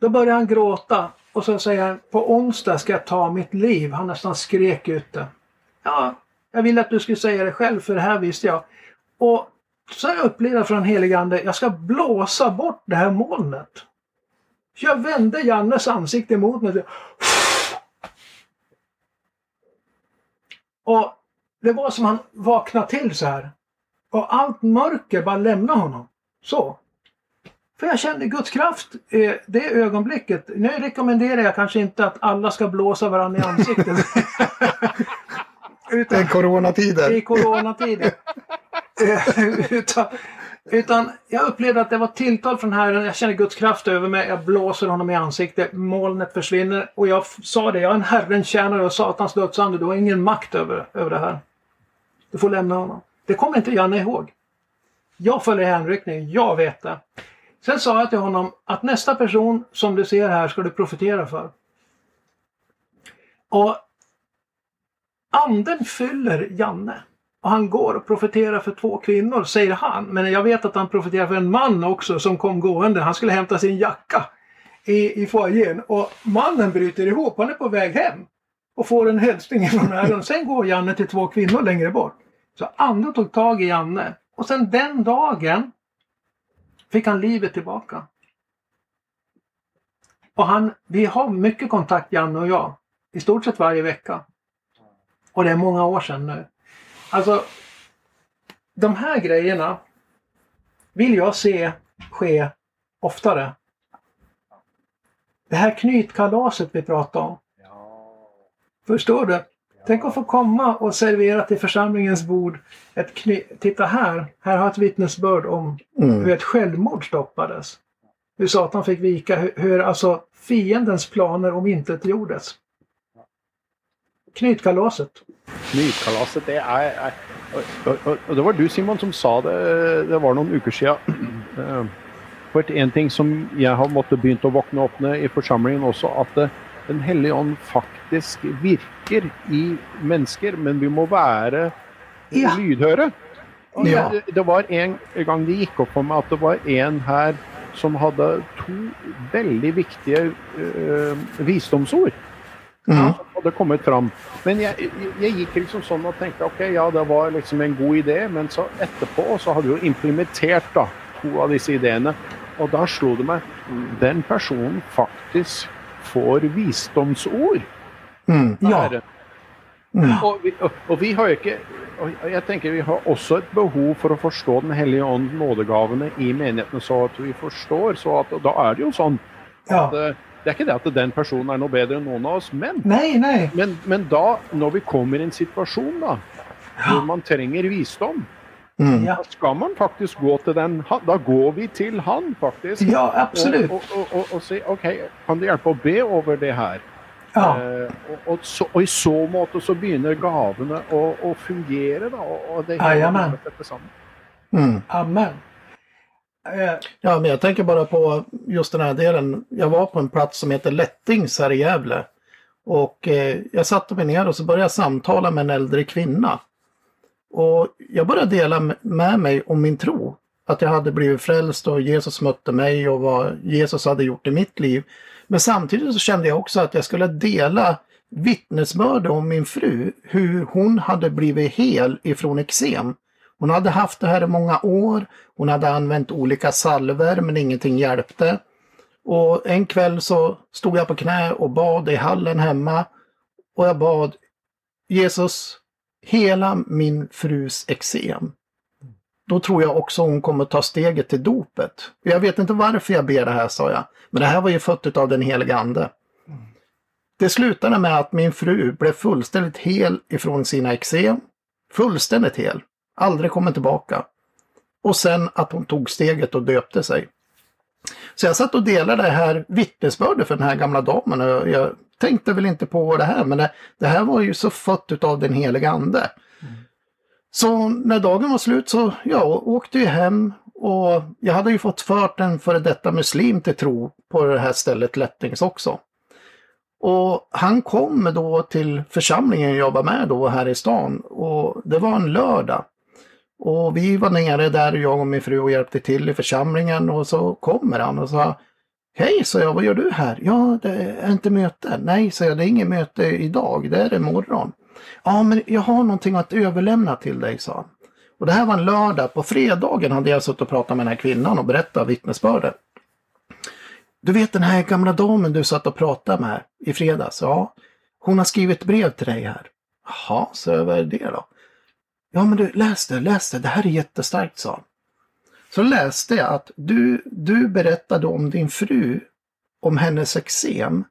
Då börjar han gråta och så säger han på onsdag ska jag ta mitt liv. Han nästan skrek ut det. Ja, jag ville att du skulle säga det själv för det här visste jag. Och så har jag upplevt från heligande, jag ska blåsa bort det här molnet. Så jag vände Jannes ansikte mot mig. Och det var som han vaknade till så här. Och allt mörker bara lämnade honom. Så. För jag kände Guds kraft eh, det ögonblicket. Nu rekommenderar jag kanske inte att alla ska blåsa varandra i ansiktet. utan, I coronatider. I coronatider. Eh, utan, utan jag upplevde att det var tilltal från Herren. Jag känner Guds kraft över mig. Jag blåser honom i ansiktet. Molnet försvinner. Och jag sa det. Jag är en Herrens tjänare och Satans dödsande. Du har ingen makt över, över det här. Du får lämna honom. Det kommer inte Janne ihåg. Jag följer hänryckningen, Jag vet det. Sen sa jag till honom att nästa person som du ser här ska du profetera för. Och anden fyller Janne. Och han går och profeterar för två kvinnor, säger han. Men jag vet att han profeterar för en man också som kom gående. Han skulle hämta sin jacka i, i foajén. Och mannen bryter ihop. Han är på väg hem. Och får en hälsning från Herren. Sen går Janne till två kvinnor längre bort. Så anden tog tag i Janne. Och sen den dagen fick han livet tillbaka. Och han, vi har mycket kontakt Janne och jag. I stort sett varje vecka. Och det är många år sedan nu. Alltså, de här grejerna vill jag se ske oftare. Det här knytkalaset vi pratade om. Förstår du? Tänk att få komma och servera till församlingens bord ett kny... Titta här! Här har jag ett vittnesbörd om mm. hur ett självmord stoppades. Hur Satan fick vika, hur, hur alltså fiendens planer omintetgjordes. Knytkalaset. Knytkalaset, det är... Och, och, och, det var du Simon som sa det, det var några veckor sedan. For en ting som jag har måttet begynt å våkne opp med i församlingen också, att det, Den hellige ånd faktisk virker i mennesker, men vi må være ja. lydhøre. Ja. Det, det, var en gang det gikk opp for meg at det var en her som hadde to veldig viktige uh, visdomsord. Mm. Som hadde kommet fram. Men jeg, jeg, gikk liksom sånn og tenkte ok, ja, det var liksom en god idé, men så etterpå så hadde jeg jo implementert da, to av disse ideene. Og da slo det meg Den personen faktisk får visdomsord. Mm. Ja. Mm. Och, vi, och, vi, har inte, jag tänker vi har också ett behov för att förstå den helige ånd, nådegavene i menigheten så att vi förstår. Så att då är det ju så ja. att eh, det är inte det att den personen är något bättre än någon av oss, men, nej, nej. men, men då när vi kommer i en situation då, ja. man tränger visdom, Mm. Ja. Ska man faktiskt gå till den, då går vi till han faktiskt. Ja, absolut. Och, och, och, och se, okej, okay, kan du hjälpa att be över det här? Ja. Eh, och, och, så, och i så måte så börjar gavorna att fungera. Då, och det Jajamän. Mm. Amen. Eh. Ja, men jag tänker bara på just den här delen. Jag var på en plats som heter Lättings här i Gävle. Och eh, jag satte mig ner och så började jag samtala med en äldre kvinna. Och jag började dela med mig om min tro. Att jag hade blivit frälst och Jesus mötte mig och vad Jesus hade gjort i mitt liv. Men samtidigt så kände jag också att jag skulle dela vittnesbörd om min fru, hur hon hade blivit hel ifrån eksem. Hon hade haft det här i många år. Hon hade använt olika salver men ingenting hjälpte. Och en kväll så stod jag på knä och bad i hallen hemma. Och jag bad Jesus, hela min frus eksem. Då tror jag också hon kommer ta steget till dopet. Jag vet inte varför jag ber det här, sa jag. Men det här var ju fött av den helige Ande. Det slutade med att min fru blev fullständigt hel ifrån sina eksem. Fullständigt hel. Aldrig kommit tillbaka. Och sen att hon tog steget och döpte sig. Så jag satt och delade det här vittnesbördet för den här gamla damen. Och jag tänkte väl inte på det här, men det, det här var ju så fött av den heliga Ande. Mm. Så när dagen var slut så ja, åkte jag hem Och jag hade ju fått fört en före detta muslim till tro på det här stället Lättings också. Och han kom då till församlingen jag var med då här i stan och det var en lördag. Och vi var nere där, jag och min fru, och hjälpte till i församlingen och så kommer han och sa Hej, sa jag, vad gör du här? Ja, det är inte möte. Nej, sa jag, det är inget möte idag, det är imorgon. Ja, men jag har någonting att överlämna till dig, sa han. Och det här var en lördag. På fredagen hade jag suttit och pratat med den här kvinnan och berättat vittnesbörden. Du vet den här gamla damen du satt och pratade med i fredags? Ja, hon har skrivit brev till dig här. Jaha, så vad är det då? Ja, men du, läs det, läs det. Det här är jättestarkt, sa han. Så läste jag att du, du berättade om din fru, om hennes eksem,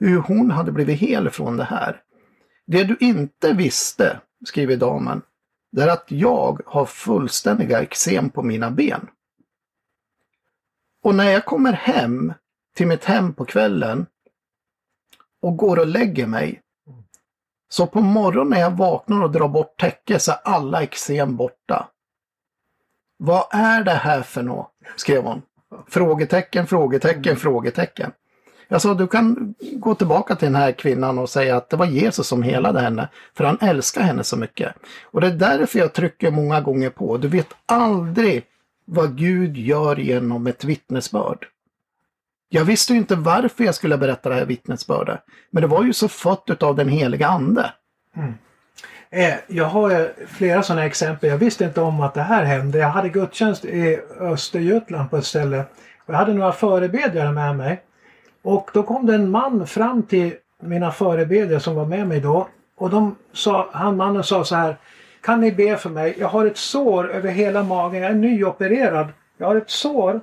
hur hon hade blivit hel från det här. Det du inte visste, skriver damen, det är att jag har fullständiga eksem på mina ben. Och när jag kommer hem till mitt hem på kvällen och går och lägger mig. Så på morgonen när jag vaknar och drar bort täcket så är alla eksem borta. Vad är det här för något? skrev hon. Frågetecken, frågetecken, frågetecken. Jag sa, du kan gå tillbaka till den här kvinnan och säga att det var Jesus som helade henne, för han älskar henne så mycket. Och det är därför jag trycker många gånger på, du vet aldrig vad Gud gör genom ett vittnesbörd. Jag visste ju inte varför jag skulle berätta det här vittnesbördet, men det var ju så fött av den heliga Ande. Mm. Eh, jag har flera sådana exempel. Jag visste inte om att det här hände. Jag hade gudstjänst i Östergötland på ett ställe. Jag hade några förebedjare med mig. Och då kom det en man fram till mina förebedjare som var med mig då. Och de sa, han mannen sa så här. Kan ni be för mig? Jag har ett sår över hela magen. Jag är nyopererad. Jag har ett sår.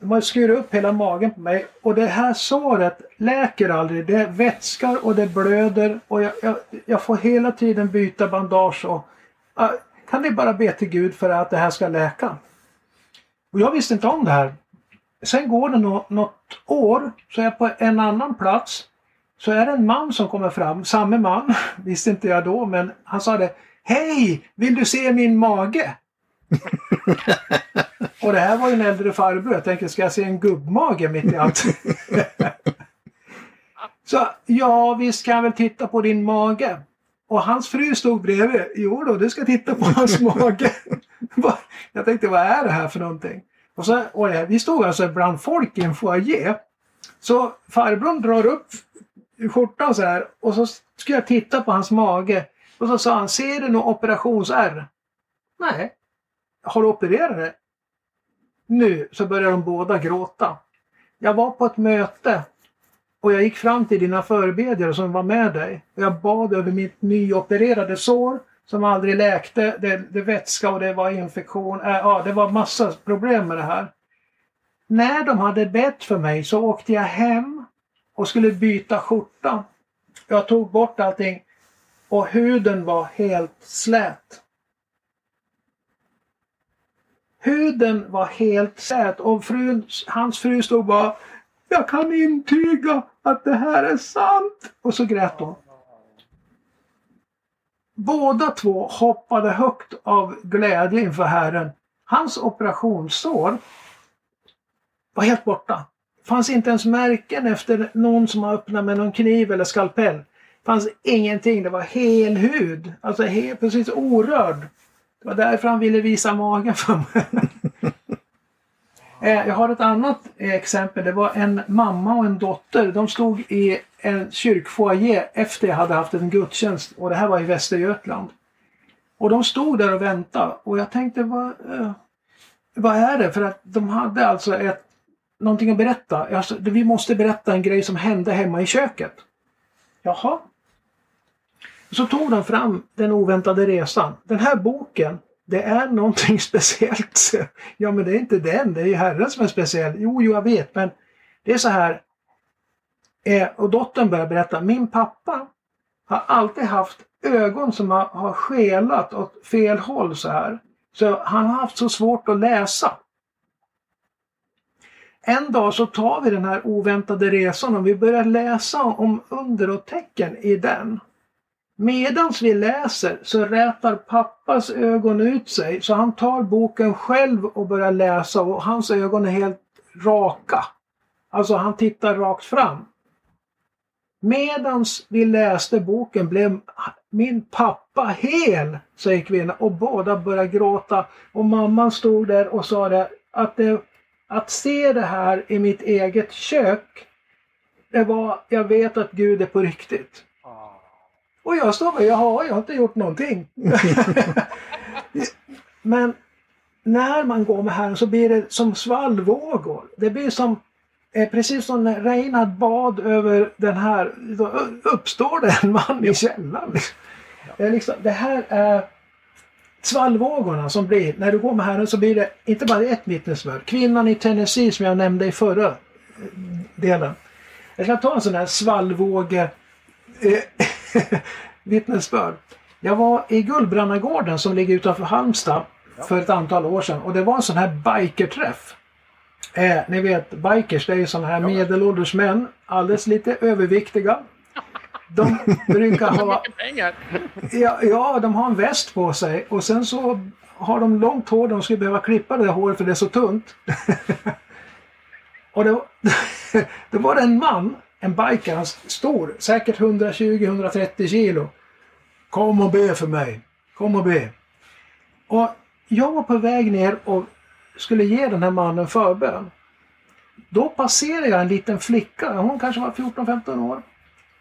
De har skurit upp hela magen på mig. Och det här såret läker aldrig. Det vätskar och det blöder. Och jag, jag, jag får hela tiden byta bandage. Och, uh, kan ni bara be till Gud för att det här ska läka? Och jag visste inte om det här. Sen går det något, något år, så är jag på en annan plats. Så är det en man som kommer fram, samme man, visste inte jag då, men han sa det. Hej! Vill du se min mage? och det här var ju en äldre farbror. Jag tänkte, ska jag se en gubbmage mitt i allt? så ja, visst kan jag väl titta på din mage. Och hans fru stod bredvid. Jo då, du ska titta på hans mage. jag tänkte, vad är det här för någonting? Och, så, och vi stod alltså bland folk i en foyer. Så farbrorn drar upp skjortan så här och så ska jag titta på hans mage. Och så sa han, ser du något operationsärr? Nej. Har du opererat det? Nu så börjar de båda gråta. Jag var på ett möte och jag gick fram till dina förebedjare som var med dig. Och jag bad över mitt nyopererade sår som aldrig läkte. Det, det vätska och det var infektion. Äh, ja, det var massa problem med det här. När de hade bett för mig så åkte jag hem och skulle byta skjorta. Jag tog bort allting och huden var helt slät. Huden var helt slät och frun, hans fru stod bara Jag kan intyga att det här är sant. Och så grät hon. Båda två hoppade högt av glädje inför Herren. Hans operationssår var helt borta. fanns inte ens märken efter någon som har öppnat med någon kniv eller skalpell. Det fanns ingenting. Det var hel hud. Alltså helt, precis orörd. Det var därför han ville visa magen för mig. Eh, jag har ett annat exempel. Det var en mamma och en dotter. De stod i en kyrkfoajé efter jag hade haft en gudstjänst och det här var i Västergötland. Och de stod där och väntade och jag tänkte vad, eh, vad är det? För att de hade alltså ett, någonting att berätta. Alltså, vi måste berätta en grej som hände hemma i köket. Jaha. Så tog de fram Den oväntade resan. Den här boken det är någonting speciellt. Ja, men det är inte den, det är ju Herren som är speciell. Jo, jo, jag vet, men det är så här. Eh, och dottern börjar berätta, min pappa har alltid haft ögon som har, har skelat åt fel håll så här. Så han har haft så svårt att läsa. En dag så tar vi den här oväntade resan och vi börjar läsa om under och tecken i den. Medans vi läser så rätar pappas ögon ut sig så han tar boken själv och börjar läsa och hans ögon är helt raka. Alltså han tittar rakt fram. Medans vi läste boken blev min pappa hel, säger kvinnan och båda börjar gråta. Och mamman stod där och sa det att, det, att se det här i mitt eget kök, det var, jag vet att Gud är på riktigt. Och jag står där, jaha, jag har inte gjort någonting. Men när man går med Herren så blir det som svallvågor. Det blir som eh, precis som när Reinhard bad över den här, då uppstår det en man i källaren. Det, är liksom, det här är svallvågorna som blir, när du går med Herren så blir det inte bara ett vittnesbörd. Kvinnan i Tennessee som jag nämnde i förra delen. Jag ska ta en sån här svallvåge eh, vittnesbörd. Jag var i Gullbrannagården som ligger utanför Halmstad för ett antal år sedan och det var en sån här bikerträff. Eh, ni vet bikers det är ju såna här medelålders män, alldeles lite överviktiga. De brukar ha... Ja, ja, de har en väst på sig och sen så har de långt hår. De skulle behöva klippa det där håret för det är så tunt. och det, det var en man, en biker, stor, säkert 120-130 kilo. Kom och be för mig. Kom och be. Och jag var på väg ner och skulle ge den här mannen förbön. Då passerade jag en liten flicka, hon kanske var 14-15 år.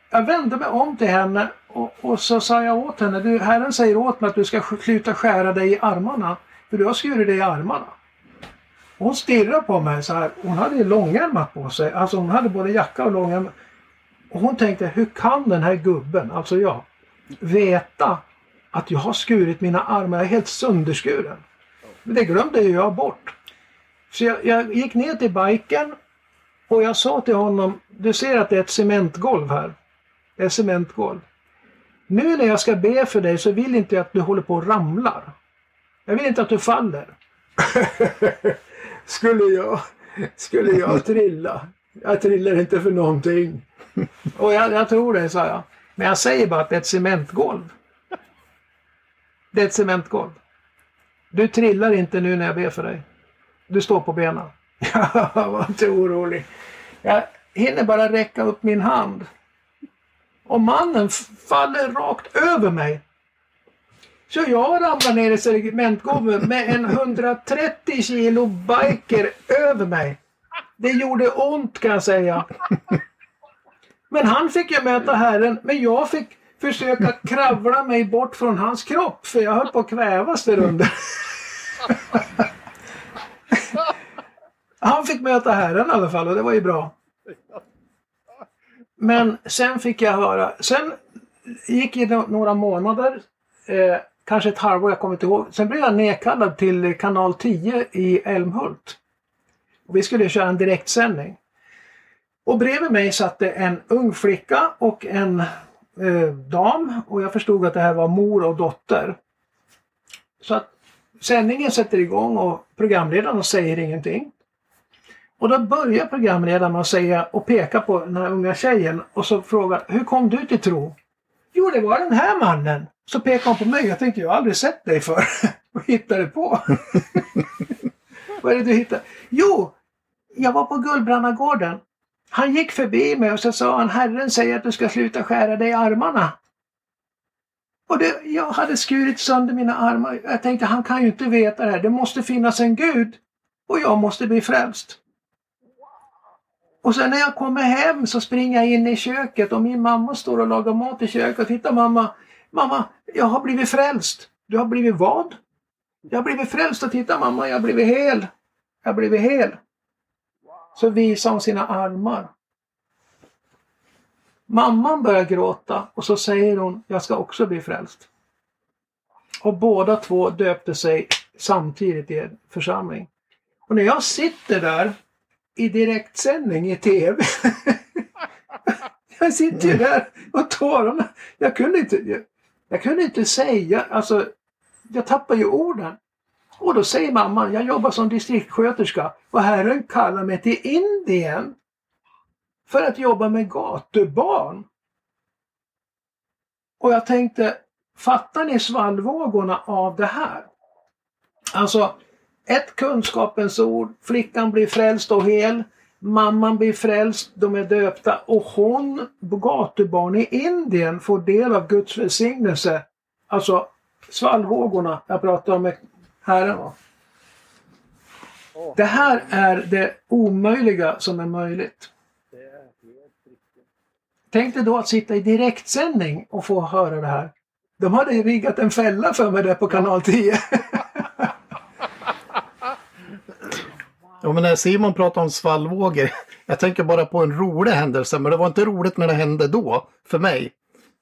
Jag vände mig om till henne och, och, så sa jag åt henne, du, Herren säger åt mig att du ska sluta skära dig i armarna, för du har skurit dig i armarna hon stirrade på mig så här, hon hade långärmat på sig, alltså hon hade både jacka och långärmat. Och hon tänkte, hur kan den här gubben, alltså jag, veta att jag har skurit mina armar, jag är helt sönderskuren. Men det glömde jag bort. Så jag, jag gick ner till biken och jag sa till honom, du ser att det är ett cementgolv här. Det är cementgolv. Nu när jag ska be för dig så vill inte jag att du håller på och ramlar. Jag vill inte att du faller. skulle jag, skulle jag trilla? Jag trillar inte för någonting. Och jag, jag tror det, sa jag. Men jag säger bara att det är ett cementgolv. Det är ett cementgolv. Du trillar inte nu när jag ber för dig. Du står på benen. var inte orolig. Jag hinner bara räcka upp min hand. Och mannen faller rakt över mig. Så jag ramlar ner i segmentgolvet med en 130 kilo biker över mig. Det gjorde ont kan jag säga. Men han fick ju möta Herren, men jag fick försöka kravla mig bort från hans kropp för jag höll på att kvävas där under. Han fick möta Herren i alla fall och det var ju bra. Men sen fick jag höra, sen gick det några månader, eh, kanske ett halvår, jag kommer inte ihåg. Sen blev jag nedkallad till kanal 10 i Älmhult. Och vi skulle köra en direktsändning. Och bredvid mig satt det en ung flicka och en eh, dam och jag förstod att det här var mor och dotter. Så att sändningen sätter igång och programledaren säger ingenting. Och då börjar programledaren med att säga och peka på den här unga tjejen och så frågar Hur kom du till tro? Jo, det var den här mannen. Så pekar hon på mig. Jag tänkte, jag har aldrig sett dig för och hittade på. Vad är det du hittar? Jo, jag var på Gullbrannagården. Han gick förbi mig och så sa han, Herren säger att du ska sluta skära dig i armarna. Och det, jag hade skurit sönder mina armar. Jag tänkte, han kan ju inte veta det här. Det måste finnas en Gud. Och jag måste bli frälst. Och sen när jag kommer hem så springer jag in i köket och min mamma står och lagar mat i köket. Titta mamma, mamma, jag har blivit frälst. Du har blivit vad? Jag har blivit frälst och titta mamma, jag har blivit hel. Jag har blivit hel. Så visar hon sina armar. Mamman börjar gråta och så säger hon, jag ska också bli frälst. Och båda två döpte sig samtidigt i en församling. Och när jag sitter där i direktsändning i TV. jag sitter ju där och tårarna. Jag kunde inte, jag, kunde inte säga, alltså jag tappade ju orden. Och då säger mamman, jag jobbar som distriktssköterska och Herren kallar mig till Indien för att jobba med gatubarn. Och jag tänkte, fattar ni svallvågorna av det här? Alltså, ett kunskapens ord, flickan blir frälst och hel, mamman blir frälst, de är döpta och hon, gatubarn i Indien, får del av Guds välsignelse. Alltså svallvågorna jag pratar om Herren. Det här är det omöjliga som är möjligt. Tänk dig då att sitta i direktsändning och få höra det här. De hade riggat en fälla för mig där på kanal 10. Ja, men när Simon pratar om svallvågor, jag tänker bara på en rolig händelse, men det var inte roligt när det hände då, för mig.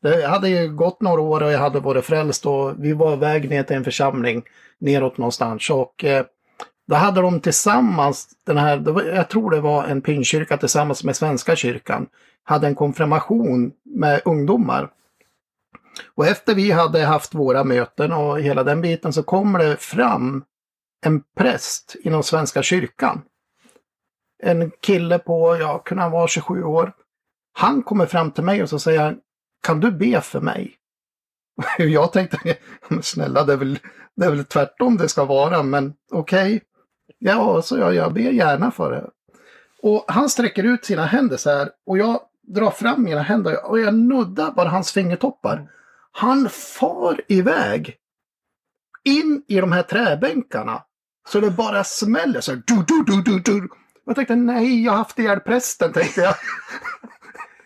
Det hade ju gått några år och jag hade varit frälst och vi var iväg ner till en församling neråt någonstans. Och eh, då hade de tillsammans, den här, det var, jag tror det var en pingstkyrka tillsammans med Svenska kyrkan, hade en konfirmation med ungdomar. Och efter vi hade haft våra möten och hela den biten så kommer det fram en präst inom Svenska kyrkan. En kille på, ja, kunde han vara 27 år. Han kommer fram till mig och så säger han, kan du be för mig? Jag tänkte, men snälla det är, väl, det är väl tvärtom det ska vara, men okej. Ja, så jag, jag ber gärna för det. Och han sträcker ut sina händer så här och jag drar fram mina händer och jag nuddar bara hans fingertoppar. Han far iväg in i de här träbänkarna. Så det bara smäller så här. Du, du, du, du, du. Jag tänkte nej, jag har haft ihjäl prästen, tänkte jag.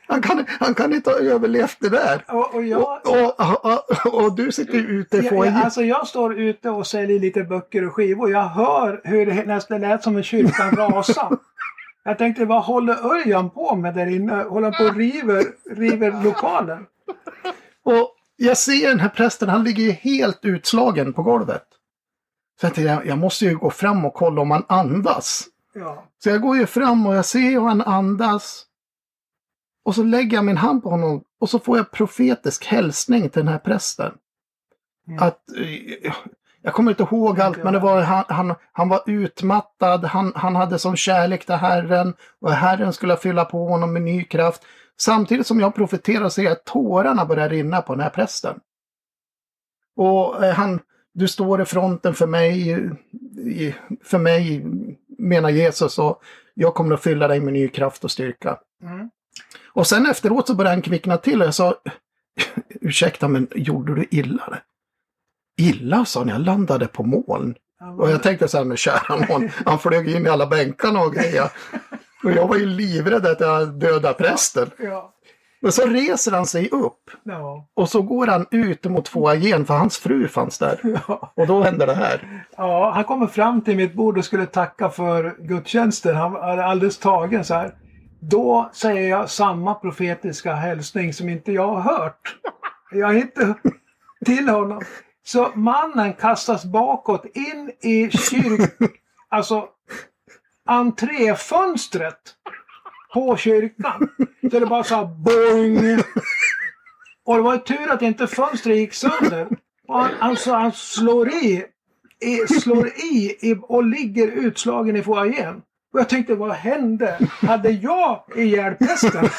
Han kan, han kan inte ha överlevt det där. Och, och jag, Och, och, och, du sitter ute i foajén. alltså jag står ute och säljer lite böcker och skivor. Jag hör hur det nästan lät som en kyrkan rasa. Jag tänkte, vad håller Örjan på med där inne? Håller han på och river, river lokalen? Och jag ser den här prästen, han ligger ju helt utslagen på golvet. Så jag tänkte, jag, måste ju gå fram och kolla om han andas. Ja. Så jag går ju fram och jag ser hur han andas. Och så lägger jag min hand på honom och så får jag profetisk hälsning till den här prästen. Mm. Att, eh, jag kommer inte ihåg allt, men det var, han, han, han var utmattad, han, han hade som kärlek till Herren och Herren skulle fylla på honom med ny kraft. Samtidigt som jag profeterar ser jag att tårarna börjar rinna på den här prästen. Och eh, han, du står i fronten för mig, i- för mig menar Jesus och jag kommer att fylla dig med ny kraft och styrka. Mm. Och sen efteråt så började han kvickna till och jag sa Ursäkta men gjorde du illa det? Illa sa han, jag landade på moln. Och jag tänkte så här, men kära nån, han flög in i alla bänkarna och grejer. Och jag var ju livrädd att jag dödade prästen. Ja. Men så reser han sig upp Ja. och så går han ut mot foajén för hans fru fanns där. Ja. Och då hände det här. ja, han kommer fram till mitt bord och skulle tacka för gudstjänsten. Han var alldeles tagen så här. Då säger jag samma profetiska hälsning som inte jag har hört. Jag är inte till honom. Så mannen kastas bakåt in i kyrk... Alltså entréfönstret på kyrkan. Så det bara så här boing. Och det var tur att inte fönstret gick sönder. Och han, alltså, han slår i, i, slår i, i och ligger utslagen i foajén. Och jag tänkte, vad hände? Hade jag ihjäl prästen?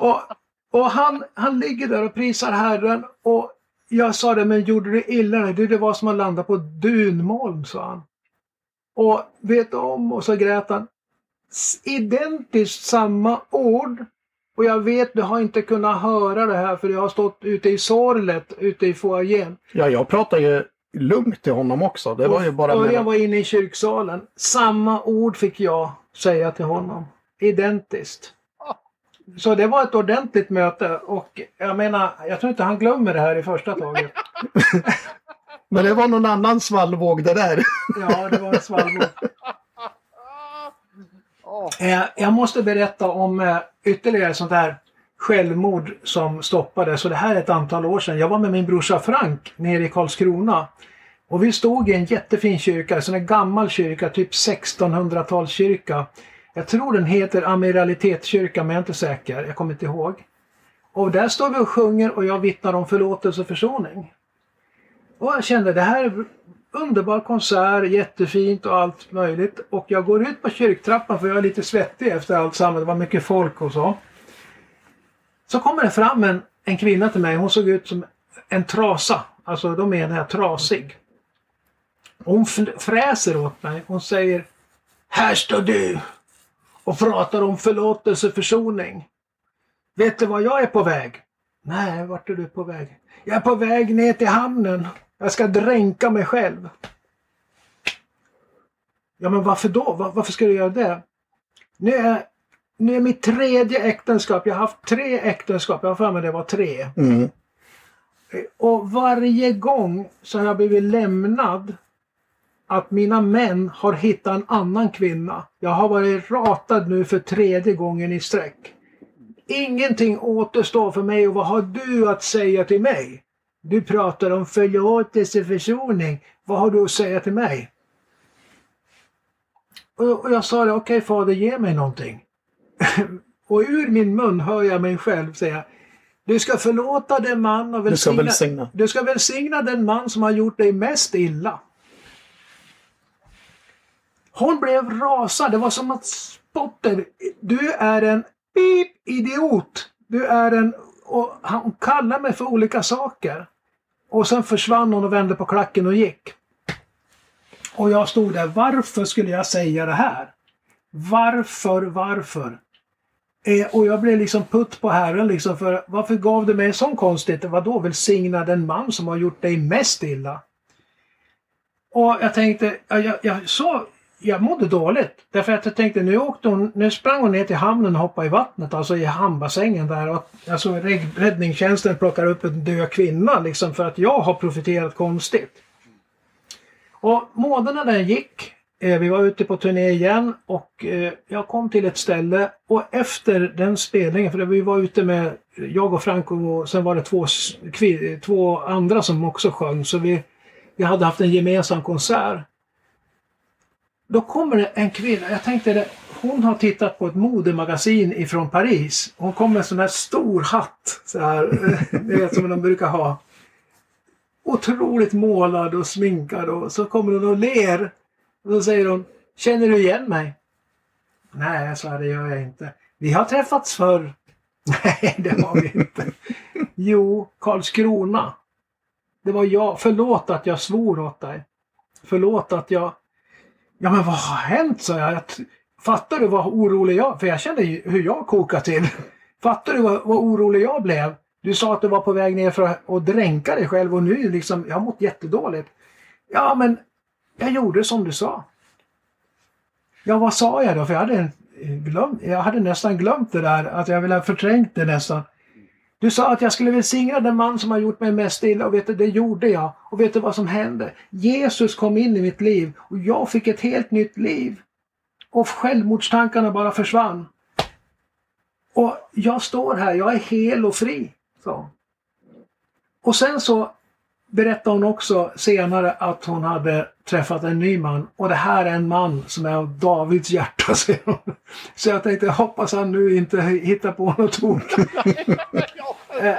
och och han, han ligger där och prisar Herren. Och jag sa det, men gjorde du illa dig? Det, det var som att landa på ett dunmoln, sa han. Och vet om, och så grät han. Identiskt samma ord. Och jag vet, du har inte kunnat höra det här för jag har stått ute i sorlet, ute i foajén. Ja, jag pratar ju lugnt till honom också. Det var ju bara... Örjan mellan- var inne i kyrksalen. Samma ord fick jag säga till honom. Identiskt. Så det var ett ordentligt möte och jag menar, jag tror inte han glömmer det här i första taget. Men det var någon annan svallvåg det där. Ja, det var en svallvåg. Eh, Jag måste berätta om eh, ytterligare sånt här självmord som stoppades. Och det här är ett antal år sedan. Jag var med min brorsa Frank nere i Karlskrona. Och vi stod i en jättefin kyrka, en sån här gammal kyrka, typ 1600-talskyrka. Jag tror den heter Amiralitetskyrkan, men jag är inte säker. Jag kommer inte ihåg. Och där står vi och sjunger och jag vittnar om förlåtelse och försoning. Och jag kände det här är underbar konsert, jättefint och allt möjligt. Och jag går ut på kyrktrappan för jag är lite svettig efter allt samman. Det var mycket folk och så. Så kommer det fram en, en kvinna till mig. Hon såg ut som en trasa. Alltså då menar jag trasig. Hon fräser åt mig. Hon säger Här står du och pratar om förlåtelse och försoning. Vet du var jag är på väg? Nej, vart är du på väg? Jag är på väg ner till hamnen. Jag ska dränka mig själv. Ja, men varför då? Var, varför ska du göra det? Nu är, nu är mitt tredje äktenskap. Jag har haft tre äktenskap. Jag har för mig det var tre. Mm. Och varje gång så har jag blivit lämnad att mina män har hittat en annan kvinna. Jag har varit ratad nu för tredje gången i sträck. Ingenting återstår för mig och vad har du att säga till mig? Du pratar om förlåtelse, försoning. Vad har du att säga till mig? Och jag sa okej okay, fader ge mig någonting. och ur min mun hör jag mig själv säga du ska förlåta den man och välsigna, du ska välsigna. Du ska välsigna den man som har gjort dig mest illa. Hon blev rasad. Det var som att spotten. Du är en pip idiot. Du är en... Och han kallade mig för olika saker. Och sen försvann hon och vände på klacken och gick. Och jag stod där. Varför skulle jag säga det här? Varför, varför? Eh, och jag blev liksom putt på Herren liksom för varför gav du mig en sån konstighet? Vadå välsigna den man som har gjort dig mest illa? Och jag tänkte, jag, jag, så, jag mådde dåligt. Därför att jag tänkte nu åkte hon, nu sprang hon ner till hamnen och hoppade i vattnet, alltså i hamnbassängen där. Och, alltså räddningstjänsten plockar upp en död kvinna liksom för att jag har profiterat konstigt. Och månaderna den gick Eh, vi var ute på turné igen och eh, jag kom till ett ställe och efter den spelningen, för vi var ute med jag och Franco och sen var det två, två andra som också sjöng så vi, vi hade haft en gemensam konsert. Då kommer det en kvinna, jag tänkte det hon har tittat på ett modemagasin ifrån Paris. Hon kom med en sån här stor hatt, så här, ni vet som de brukar ha. Otroligt målad och sminkad och så kommer hon och ler och då säger hon, känner du igen mig? Nej, så det gör jag inte. Vi har träffats förr. Nej, det har vi inte. Jo, Karlskrona. Det var jag. Förlåt att jag svor åt dig. Förlåt att jag... Ja, men vad har hänt? sa jag. Fattar du vad orolig jag... För jag kände ju hur jag kokade till. Fattar du vad, vad orolig jag blev? Du sa att du var på väg ner för att dränka dig själv och nu liksom, jag har mått jättedåligt. Ja, men jag gjorde som du sa. Ja, vad sa jag då? För jag hade, glömt, jag hade nästan glömt det där, att jag ville ha förträngt det nästan. Du sa att jag skulle välsigna den man som har gjort mig mest illa och vet du, det gjorde jag. Och vet du vad som hände? Jesus kom in i mitt liv och jag fick ett helt nytt liv. Och självmordstankarna bara försvann. Och jag står här, jag är hel och fri. Så. Och sen så berättade hon också senare att hon hade träffat en ny man och det här är en man som är av Davids hjärta, säger hon. Så jag tänkte, jag hoppas han nu inte hittar på något tok. Eh,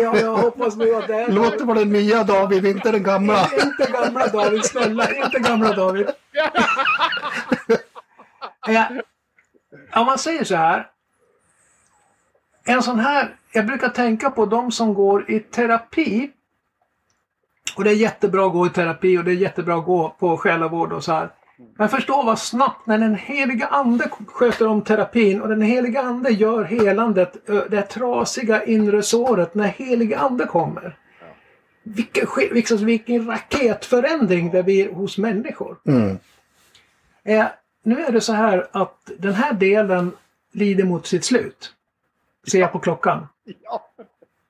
ja, jag hoppas nu att det är... Låt det vara den nya David, inte den gamla. inte gamla David, snälla, inte gamla David. Eh, om man säger så här. En sån här, jag brukar tänka på de som går i terapi och det är jättebra att gå i terapi och det är jättebra att gå på själavård och så här. Men förstå vad snabbt när den heliga ande sköter om terapin och den heliga ande gör helandet, det trasiga inre såret, när heliga ande kommer. Vilken, vilken, vilken raketförändring det blir hos människor. Mm. Eh, nu är det så här att den här delen lider mot sitt slut. Ser jag på klockan. Ja.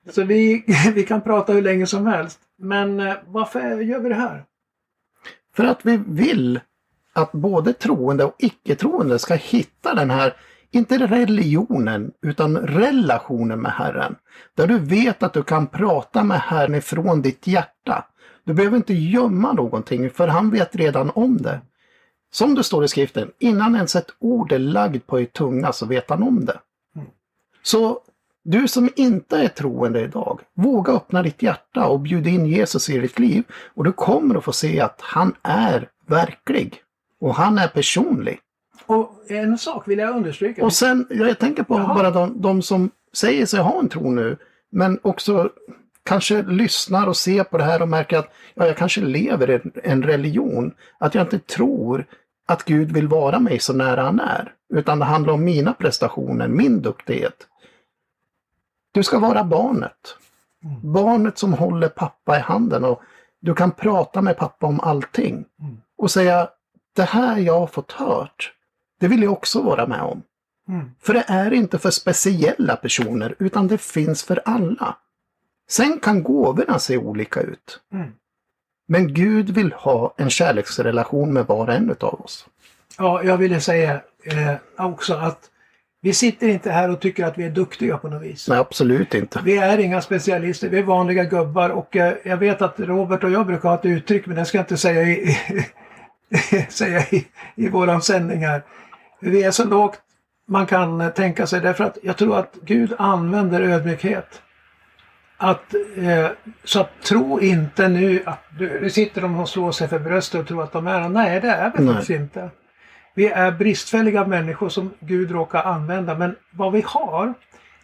Så vi, vi kan prata hur länge som helst. Men eh, varför gör vi det här? För att vi vill att både troende och icke-troende ska hitta den här, inte religionen, utan relationen med Herren. Där du vet att du kan prata med Herren ifrån ditt hjärta. Du behöver inte gömma någonting, för han vet redan om det. Som det står i skriften, innan ens ett ord är lagd på er tunga så vet han om det. Mm. Så Du som inte är troende idag, våga öppna ditt hjärta och bjuda in Jesus i ditt liv och du kommer att få se att han är verklig. Och han är personlig. Och en sak vill jag understryka. Och sen, jag tänker på Jaha. bara de, de som säger sig ha en tro nu, men också kanske lyssnar och ser på det här och märker att ja, jag kanske lever i en- en religion. Att jag inte tror att Gud vill vara mig så nära han är. Utan det handlar om mina prestationer, min duktighet. Du ska vara barnet. Barnet som håller pappa i handen och du kan prata med pappa om allting. Och säga, det här jag har fått hört, det vill jag också vara med om. Mm. För det är inte för speciella personer utan det finns för alla. Sen kan gåvorna se olika ut. Mm. Men Gud vill ha en kärleksrelation med var och en utav oss. Ja, jag ville säga eh, också att vi sitter inte här och tycker att vi är duktiga på något vis. Nej, absolut inte. Vi är inga specialister, vi är vanliga gubbar och eh, jag vet att Robert och jag brukar ha ett uttryck men det ska jag inte säga i, säga i, i våran sändning här. Vi är så lågt man kan tänka sig därför att jag tror att Gud använder ödmjukhet. Att, eh, så att tro inte nu att du, sitter de och slår sig för bröstet och tror att de är Nej, det är vi faktiskt inte. Vi är bristfälliga människor som Gud råkar använda men vad vi har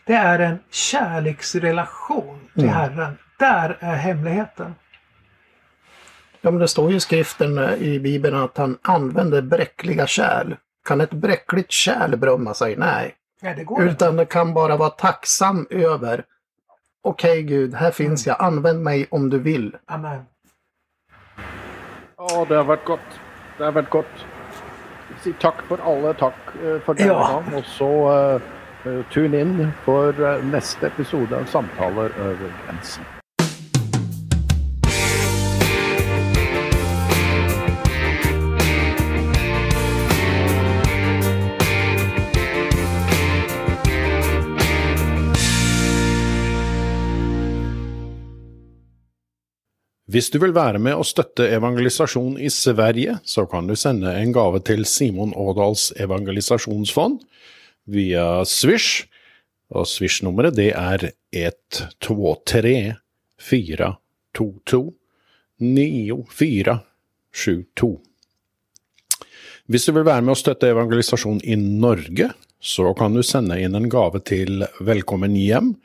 det är en kärleksrelation till Mm. Herren. Där är hemligheten. Ja, men det står ju i skriften eh, i Bibeln att han använder bräckliga kärl. Kan ett bräckligt kärl berömma sig? Nej. Nej, det går inte. Utan det kan bara vara tacksam över Okej Gud, här finns jag. Använd mig om du vill. Amen. Ja, det har vært godt. Det har vært godt. Si takk for alle. Takk eh, for denne Ja. gang. Og så eh, tune inn for neste episode av Samtaler over grensen. Hvis du vil være med og støtte evangelisasjon i Sverige, så kan du sende en gave til Simon Ådals evangelisasjonsfond via Swish. Og Swish-nummeret det er 123 422 9472. Hvis du vil være med og støtte evangelisasjon i Norge, så kan du sende inn en gave til Velkommen hjem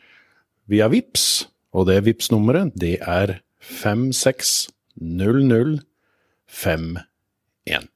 via VIPS, og det VIPS-nummeret det er 560051.